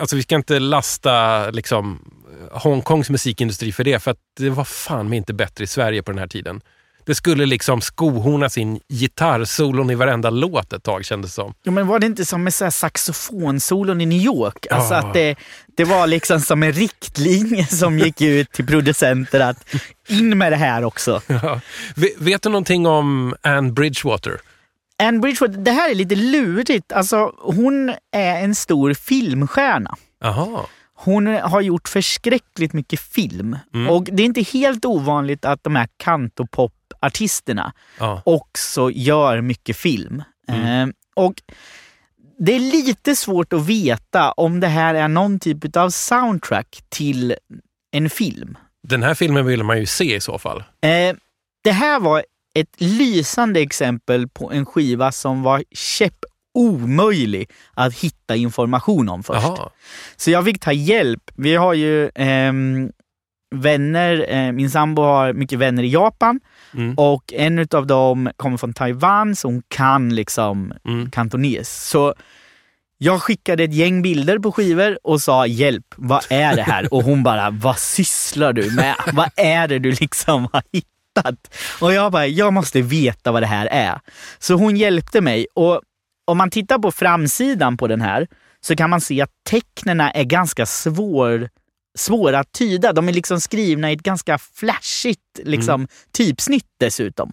alltså vi ska inte lasta liksom, Hongkongs musikindustri för det, för att det var fan mig inte bättre i Sverige på den här tiden. Det skulle liksom skohornas in gitarrsolon i varenda låt ett tag kändes som. Ja, men var det inte som med så här saxofonsolon i New York? Alltså Ja. att det, det var liksom som en riktlinje som gick ut till producenter att in med det här också. Ja. Ve- Vet du någonting om Anne Bridgewater? Anne Bridgewater, det här är lite lurigt. Alltså, hon är en stor filmstjärna. Jaha. Hon har gjort förskräckligt mycket film. Mm. Och det är inte helt ovanligt att de här cantopop-artisterna Ja. också gör mycket film. Mm. Eh, och det är lite svårt att veta om det här är någon typ av soundtrack till en film. Den här filmen vill man ju se i så fall. Eh, det här var ett lysande exempel på en skiva som var käpp omöjlig att hitta information om först. Jaha. Så jag fick ta hjälp. Vi har ju ehm, vänner, eh, min sambo har mycket vänner i Japan Mm. och en av dem kommer från Taiwan så hon kan liksom Mm. kantones. Så jag skickade ett gäng bilder på skivor och sa hjälp, vad är det här? Och hon bara, vad sysslar du med? Vad är det du liksom har hittat? Och jag bara, jag måste veta vad det här är. Så hon hjälpte mig och om man tittar på framsidan på den här så kan man se att tecknena är ganska svår, svåra att tyda. De är liksom skrivna i ett ganska flashigt liksom, typsnitt dessutom.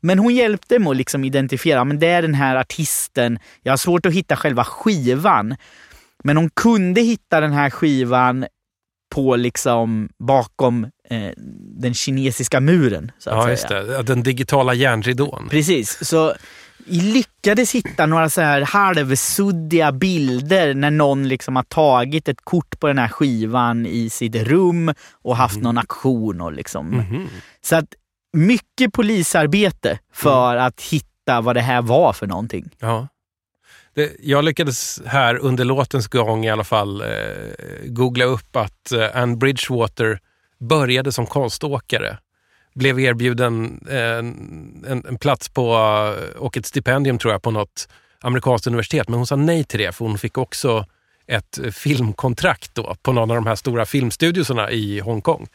Men hon hjälpte mig att liksom identifiera, men det är den här artisten. Jag har svårt att hitta själva skivan. Men hon kunde hitta den här skivan på liksom bakom eh, den kinesiska muren. Så att Ja, säga. just det. Den digitala järnridån. Precis, så vi lyckades hitta några så här halvsuddiga bilder när någon liksom har tagit ett kort på den här skivan i sitt rum och haft någon aktion. Och liksom. Mhm. Så att mycket polisarbete för att hitta vad det här var för någonting. Ja. Det, jag lyckades här under låtens gång i alla fall eh, googla upp att eh, Anne Bridgewater började som konståkare. Blev erbjuden eh, en, en, plats på, eh, och ett stipendium tror jag på något amerikanskt universitet. Men hon sa nej till det för hon fick också ett eh, filmkontrakt då på någon av de här stora filmstudiosarna i Hongkong.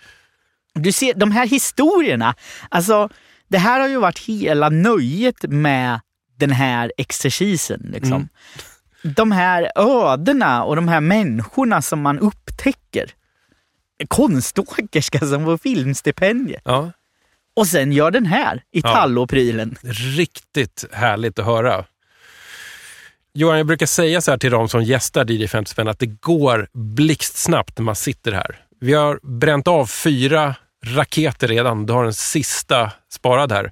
Du ser, de här historierna, alltså det här har ju varit hela nöjet med den här exercisen. Liksom. Mm. De här ödena och de här människorna som man upptäcker. Konståkerska som får filmstipendium. Ja, Och sen gör den här i Ja. talloprylen. Riktigt härligt att höra. Johan, jag brukar säga så här till de som gästar DJ 50 spänn att det går blixtsnabbt när man sitter här. Vi har bränt av fyra raketer redan. Du har den sista sparad här.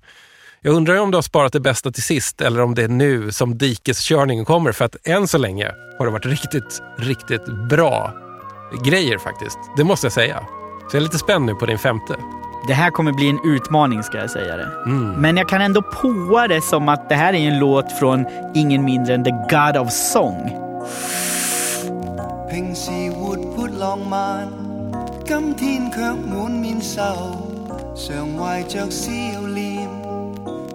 Jag undrar ju om du har sparat det bästa till sist eller om det är nu som dikeskörningen kommer. För att än så länge har det varit riktigt, riktigt bra grejer faktiskt. Det måste jag säga. Så jag är lite spänd nu på din femte. Det här kommer bli en utmaning ska jag säga det. Mm. Men jag kan ändå påa det som att det här är en låt från ingen mindre än The God of Song. 平时活泼浪漫， 今天却满面愁，常怀着笑脸。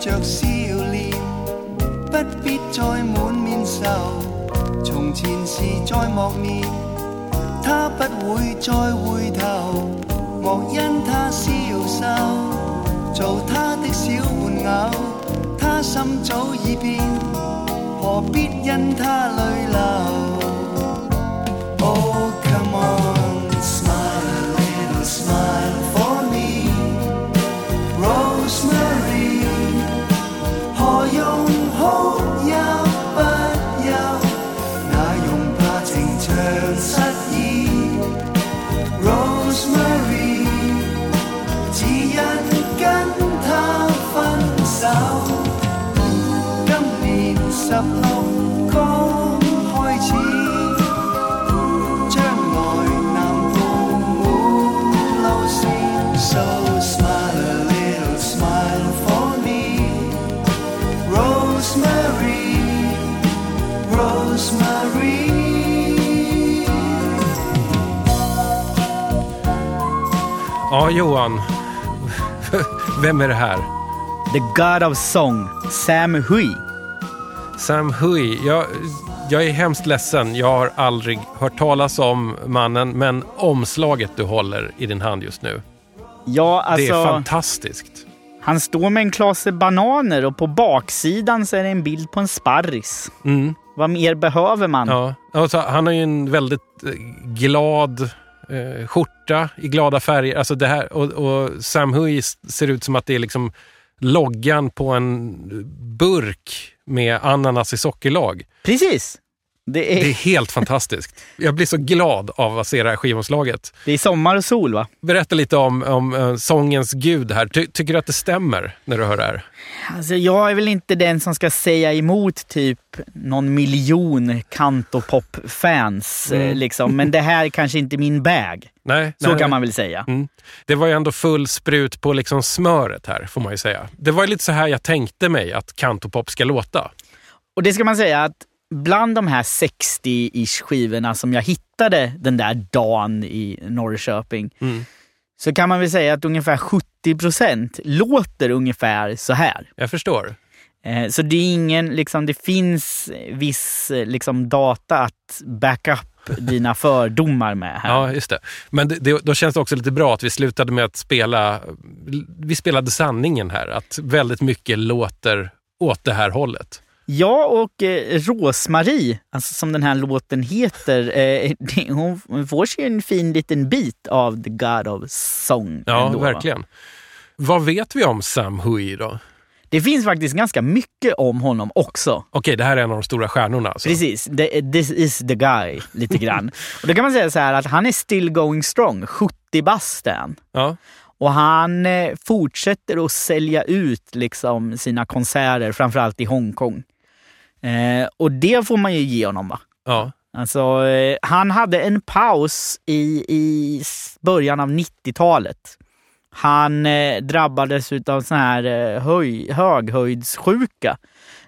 着笑脸，不必再滿面愁。從前事再莫念，他不會再回頭。莫因他消瘦，做他的小玩偶，他心早已變，何必因他淚流？Oh, Ja, Johan. Vem är det här? The God of Song, Sam Hui. Sam Hui. Jag, jag är hemskt ledsen. Jag har aldrig hört talas om mannen, men omslaget du håller i din hand just nu, Ja, det är alltså, fantastiskt. han står med en klase bananer och på baksidan så är det en bild på en sparris. Mm. Vad mer behöver man? Ja. Alltså, han har ju en väldigt eh, glad eh, skjorta i glada färger. Alltså det här, och, och Sam Hui ser ut som att det är liksom loggan på en burk med ananas i sockerlag. Precis. Det är, Det är helt fantastiskt. Jag blir så glad av att se det här skivomslaget. det är sommar och sol va? Berätta lite om, om eh, sångens gud här. Ty, tycker du att det stämmer när du hör det här? Alltså, jag är väl inte den som ska säga emot typ någon miljon kantopop-fans. Mm. eh, Liksom. Men det här är kanske inte min bag. Nej, Så nej, kan man väl säga. Mm. Det var ju ändå full sprut på liksom smöret här, får man ju säga. Det var ju lite så här jag tänkte mig att Cantopop ska låta. Och det ska man säga att bland de här 60-ish skivorna som jag hittade den där dagen i Norrköping Mm. så kan man väl säga att ungefär 70 procent låter ungefär så här. Jag förstår. Eh, Så det är ingen, liksom, det finns viss eh, liksom, data att backa upp dina fördomar med här. Ja, just det. Men det, det, då känns det också lite bra att vi slutade med att spela... Vi spelade sanningen här, att väldigt mycket låter åt det här hållet. Ja, och eh, Rosmarie, alltså som den här låten heter, eh, det, hon, får sig en fin liten bit av The God of Song. Ja, ändå, va? verkligen. Vad vet vi om Sam Hui då? Det finns faktiskt ganska mycket om honom också. Okej, det här är en av de stora stjärnorna. Alltså. Precis, the, this is the guy, lite grann. och då kan man säga så här att han är still going strong, 70 bast. Ja, Och han eh, fortsätter att sälja ut liksom, sina konserter, framförallt i Hongkong. Eh, och det får man ju ge honom. va? ja. Alltså, eh, han hade en paus i, i början av 90-talet. Han eh, drabbades av sån här eh, höj, höghöjdssjuka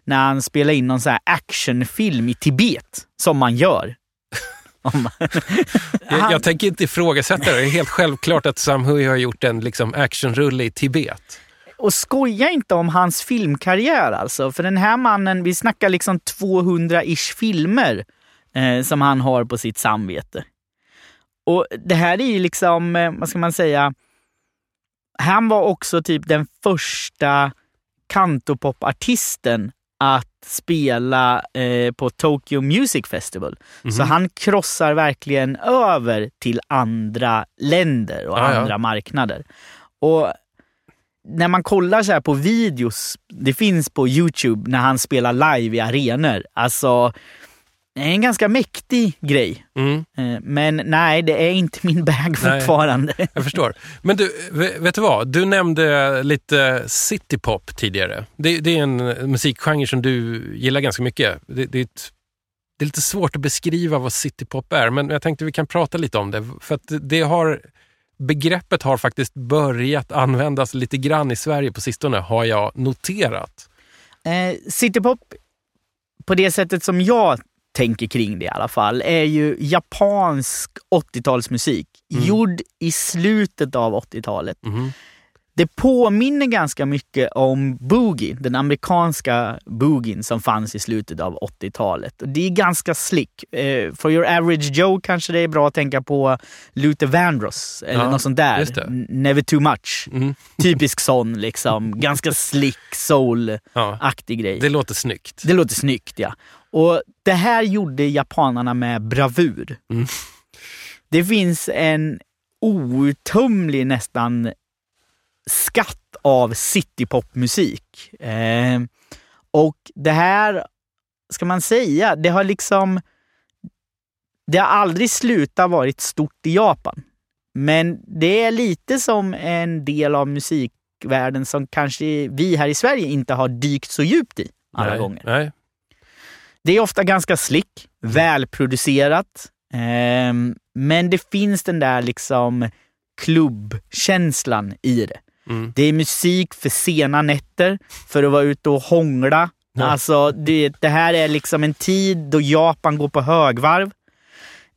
när han spelade in någon sån här actionfilm i Tibet, som man gör. Om- Jag, Han- jag tänker inte ifrågasätta det. Det är helt självklart att Sam Hui har gjort en liksom, actionrulle i Tibet. Och skoja inte om hans filmkarriär alltså. För den här mannen, vi snackar liksom 200-ish filmer eh, som han har på sitt samvete. Och det här är ju liksom, eh, vad ska man säga, han var också typ den första kantopopartisten att spela eh, på Tokyo Music Festival. Mhm. Så han krossar verkligen över till andra länder och Ja, ja. andra marknader. Och när man kollar så här på videos, det finns på Youtube när han spelar live i arenor. Alltså, det är en ganska mäktig grej. Mm, Eh, Men nej, det är inte min bag Nej. fortfarande. jag förstår. Men du, vet du vad? Du nämnde lite citypop tidigare. Det, det är en musikgenre som du gillar ganska mycket. Det, det, är ett, det är lite svårt att beskriva vad citypop är, men jag tänkte vi kan prata lite om det. För det har, begreppet har faktiskt börjat användas lite grann i Sverige på sistone, har jag noterat. Eh, Citypop, på det sättet som jag tänker kring det i alla fall, är ju japansk 80-talsmusik. Mm. Gjord i slutet av 80-talet. Mhm. Det påminner ganska mycket om boogie, den amerikanska boogien som fanns i slutet av 80-talet. Och Det är ganska slick. Eh, for your average Joe kanske det är bra att tänka på Luther Vandross eller Ja, något sånt där. Never too much. Mm. Typisk sån liksom. Ganska slick soul-aktig Ja, grej. det låter snyggt. Det låter snyggt ja. Och det här gjorde japanerna med bravur. Mm. Det finns en outtömlig nästan skatt av citypopmusik. Eh, och det här, ska man säga, det har liksom... Det har aldrig slutat varit stort i Japan. Men det är lite som en del av musikvärlden som kanske vi här i Sverige inte har dykt så djupt i alla nej, gånger. Nej. Det är ofta ganska slick, välproducerat. ehm, men det finns den där liksom klubbkänslan i det. Mm. Det är musik för sena nätter, för att vara ute och hångla. Ja. Alltså, det, det här är liksom en tid då Japan går på högvarv.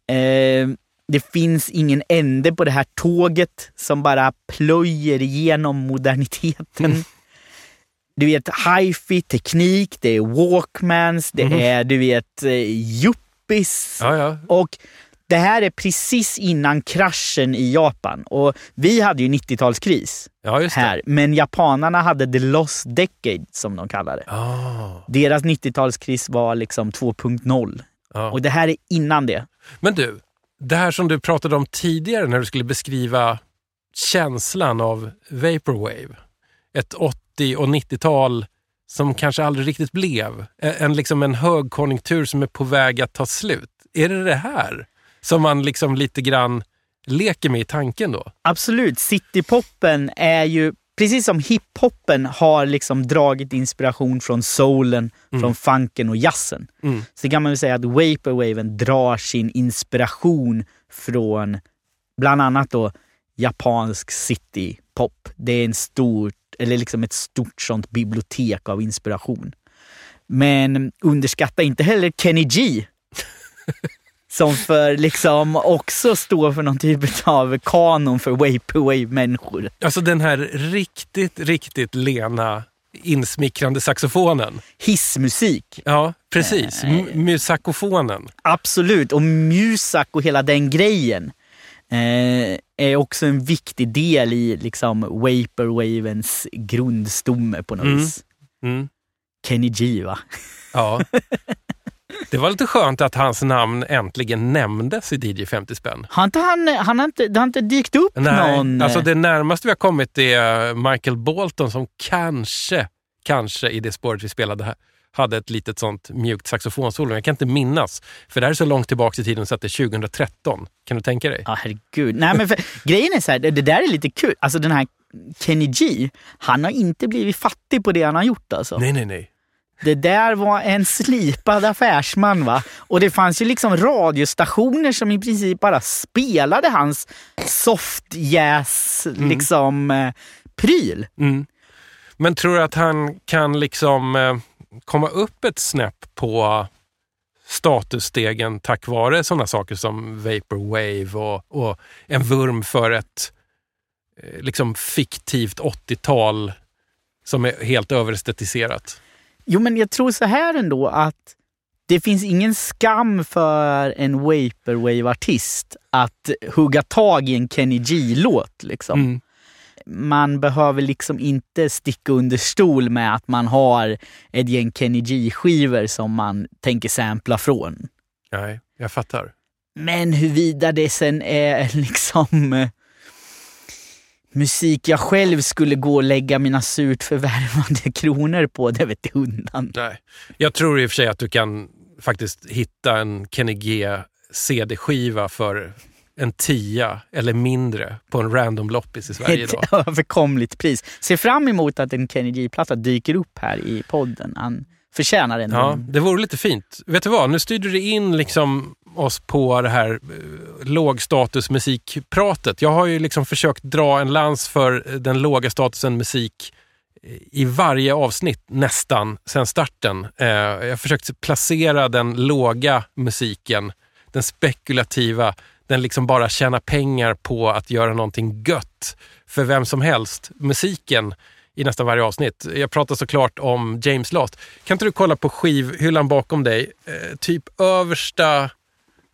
Ehm, det finns ingen ände på det här tåget som bara plöjer igenom moderniteten. Mm. Du vet, hifi, teknik, det är walkmans, det Mhm. är du vet, eh, yuppies. Ja, ja. Och det här är precis innan kraschen i Japan. Och vi hade ju 90-talskris ja, här, men japanerna hade the lost decade som de kallar det. Ah, Deras 90-talskris var liksom 2.0 ja. och det här är innan det. Men du, det här som du pratade om tidigare när du skulle beskriva känslan av Vaporwave. Ett 80 och 90-tal som kanske aldrig riktigt blev. En, en, liksom en högkonjunktur som är på väg att ta slut. Är det det här som man liksom lite grann leker med i tanken då? Absolut, citypoppen är ju precis som hiphoppen har liksom dragit inspiration från soulen, från funken och jazzen. Mm. Så kan man väl säga att vaporwaven drar sin inspiration från bland annat då japansk citypop. Det är en stort, eller liksom ett stort sånt bibliotek av inspiration. Men underskatta inte heller Kenny G. Som för liksom också står för någon typ av kanon för vaporwave-människor. Alltså den här riktigt, riktigt lena insmickrande saxofonen. Hissmusik. Ja, precis. M- musakofonen. Absolut, och Musak och hela den grejen eh, är också en viktig del i liksom Vaporwavens grundstomme på något Mm. vis. Mm. Kenny G va? Ja. Det var lite skönt att hans namn äntligen nämndes i DJ 50 spänn. Har inte han, han har inte, det har inte dykt upp någon... alltså det närmaste vi har kommit är Michael Bolton som kanske, kanske i det spåret vi spelade här, hade ett litet sånt mjukt saxofonsolo. Jag kan inte minnas, för det här är så långt tillbaka i tiden så att det är 2013. Kan du tänka dig? Ja, herregud. Nej, men för, grejen är så här, det, det där är lite kul. Alltså den här Kenny G, han har inte blivit fattig på det han har gjort alltså. Nej, nej, nej. Det där var en slipad affärsman va. Och det fanns ju liksom radiostationer som i princip bara spelade hans soft jazz liksom eh, pryl. Mm. Men tror du att han kan liksom eh, komma upp ett snäpp på statusstegen tack vare sådana saker som Vaporwave och, och en vurm för ett eh, liksom fiktivt 80-tal som är helt överestetiserat? Jo men jag tror så här ändå att det finns ingen skam för en Vaporwave-artist att hugga tag i en Kenny G-låt. Liksom. Mm. Man behöver liksom inte sticka under stol med att man har ett gäng Kenny G-skivor som man tänker sampla från. Nej, jag fattar. Men huruvida det sen är liksom eh, musik jag själv skulle gå och lägga mina surt förvärvande kronor på, det vet jag undan. Nej. Jag tror i och för sig att du kan faktiskt hitta en Kenny G CD-skiva för en tia eller mindre på en random loppis i Sverige Ett idag. överkomligt pris. Se fram emot att en Kenny G-platta dyker upp här i podden. Han förtjänar en. Ja, det vore lite fint. Vet du vad, nu styrde du in liksom oss på det här eh, lågstatusmusikpratet. Jag har ju liksom försökt dra en lans för eh, den låga statusen musik eh, i varje avsnitt nästan sen starten. Eh, jag har försökt placera den låga musiken, den spekulativa, den liksom bara tjäna pengar på att göra någonting gött för vem som helst. Musiken i nästan varje avsnitt. Jag pratar såklart om James Last. Kan inte du kolla på skivhyllan bakom dig? Eh, typ översta,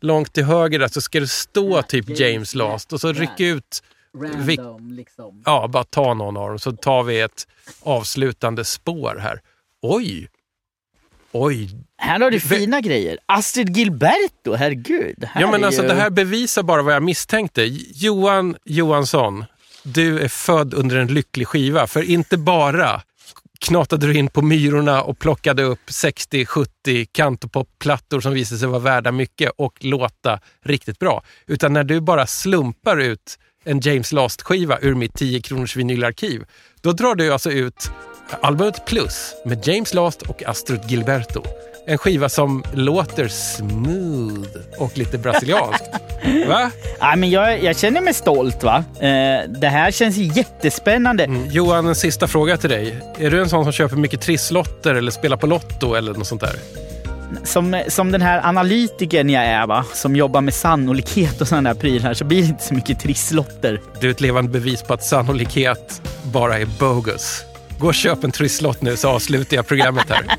långt till höger där, så ska det stå typ James Last och så ryck ut Random, liksom. Ja, bara ta någon av dem så tar vi ett avslutande spår här. Oj! Oj! Här har du fina grejer. Astrid Gilberto, herregud. Här Ja, men alltså ju... det här bevisar bara vad jag misstänkte. Johan Johansson, du är född under en lycklig skiva. För inte bara knatade du in på Myrorna och plockade upp 60-70 kantopopplattor som visade sig vara värda mycket och låta riktigt bra. Utan när du bara slumpar ut en James Last-skiva ur mitt 10 kronors vinylarkiv, då drar du alltså ut albumet Plus med James Last och Astrid Gilberto. En skiva som låter smooth och lite brasilianskt. Va? Ja, men jag, jag känner mig stolt. va. Eh, det här känns jättespännande. Mm. Johan, en sista fråga till dig. Är du en sån som köper mycket trisslotter eller spelar på Lotto eller något sånt där? Som, som den här analytikern jag är, va? som jobbar med sannolikhet och sådana där prylar, så blir det inte så mycket trisslotter. Du är ett levande bevis på att sannolikhet bara är bogus. Gå och köp en trisslott nu så avslutar jag programmet här.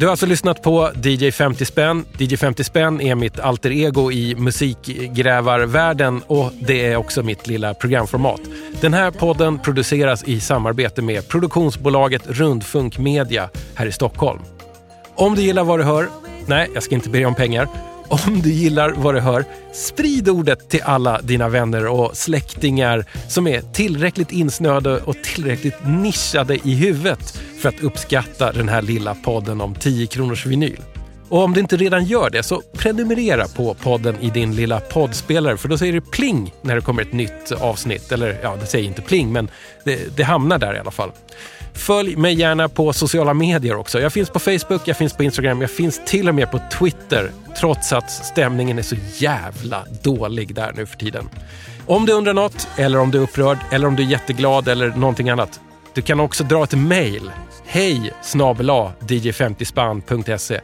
Du har alltså lyssnat på DJ 50 spänn. DJ 50 spänn är mitt alter ego i musikgrävarvärlden och det är också mitt lilla programformat. Den här podden produceras i samarbete med produktionsbolaget Rundfunk Media här i Stockholm. Om du gillar vad du hör, nej, jag ska inte be dig om pengar. Om du gillar vad du hör, sprid ordet till alla dina vänner och släktingar som är tillräckligt insnöade och tillräckligt nischade i huvudet för att uppskatta den här lilla podden om 10 kronors vinyl. Och om du inte redan gör det, så prenumerera på podden i din lilla poddspelare för då säger det pling när det kommer ett nytt avsnitt. Eller ja, det säger inte pling, men det, det hamnar där i alla fall. Följ mig gärna på sociala medier också. Jag finns på Facebook, jag finns på Instagram, jag finns till och med på Twitter. Trots att stämningen är så jävla dålig där nu för tiden. Om du undrar något, eller om du är upprörd, eller om du är jätteglad eller någonting annat. Du kan också dra ett mejl. Hej snabel-a dj50span.se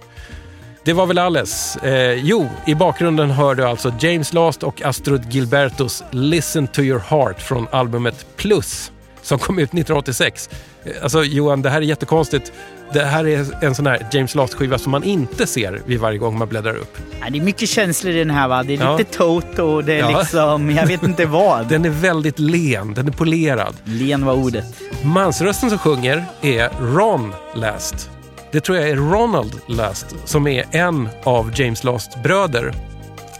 det var väl alles. Eh, jo, i bakgrunden hör du alltså James Last och Astrid Gilbertos Listen to your heart från albumet Plus som kom ut 1986. Eh, alltså Johan, det här är jättekonstigt. Det här är en sån här James Last-skiva som man inte ser vid varje gång man bläddrar upp. Ja, det är mycket känslor i den här. va. Det är Ja. lite Toto, det är Ja. liksom, jag vet inte vad. Den är väldigt len, den är polerad. Len var ordet. Mansrösten som sjunger är Ron Last. Det tror jag är Ronald Last som är en av James Last bröder.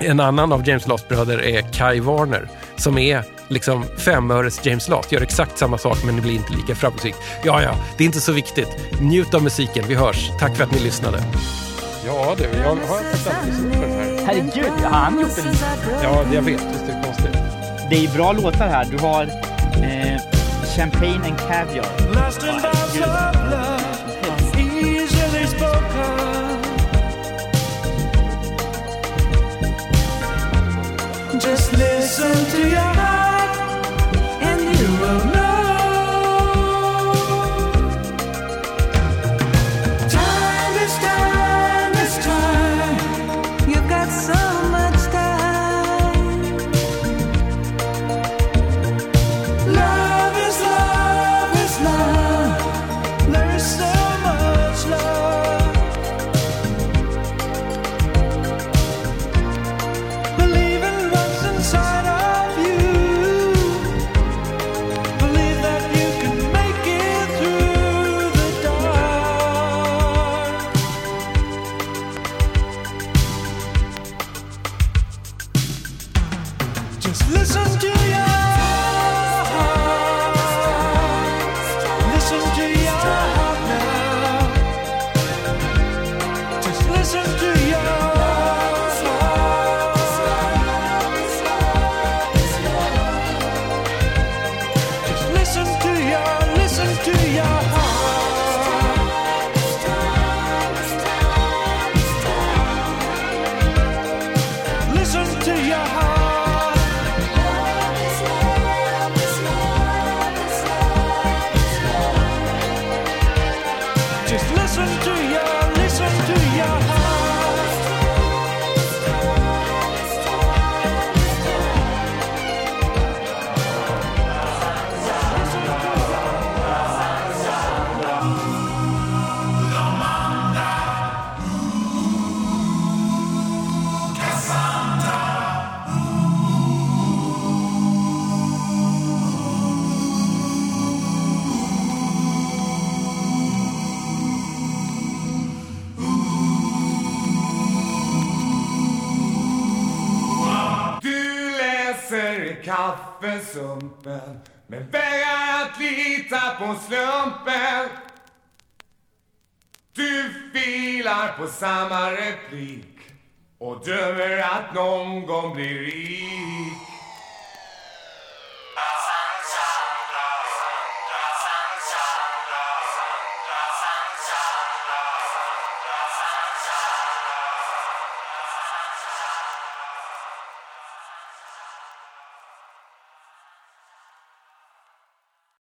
En annan av James Last bröder är Kai Warner som är liksom femöres James Last. Gör exakt samma sak men det blir inte lika framgångsrikt. Ja, ja, det är inte så viktigt. Njut av musiken. Vi hörs. Tack för att ni lyssnade. Ja du, jag har alltid lyssnat på den här. Herregud, har han gjort en... Ja, jag vet. Visst är det konstigt. Det är bra låtar här. Du har eh, Champagne and Caviar. Just listen to your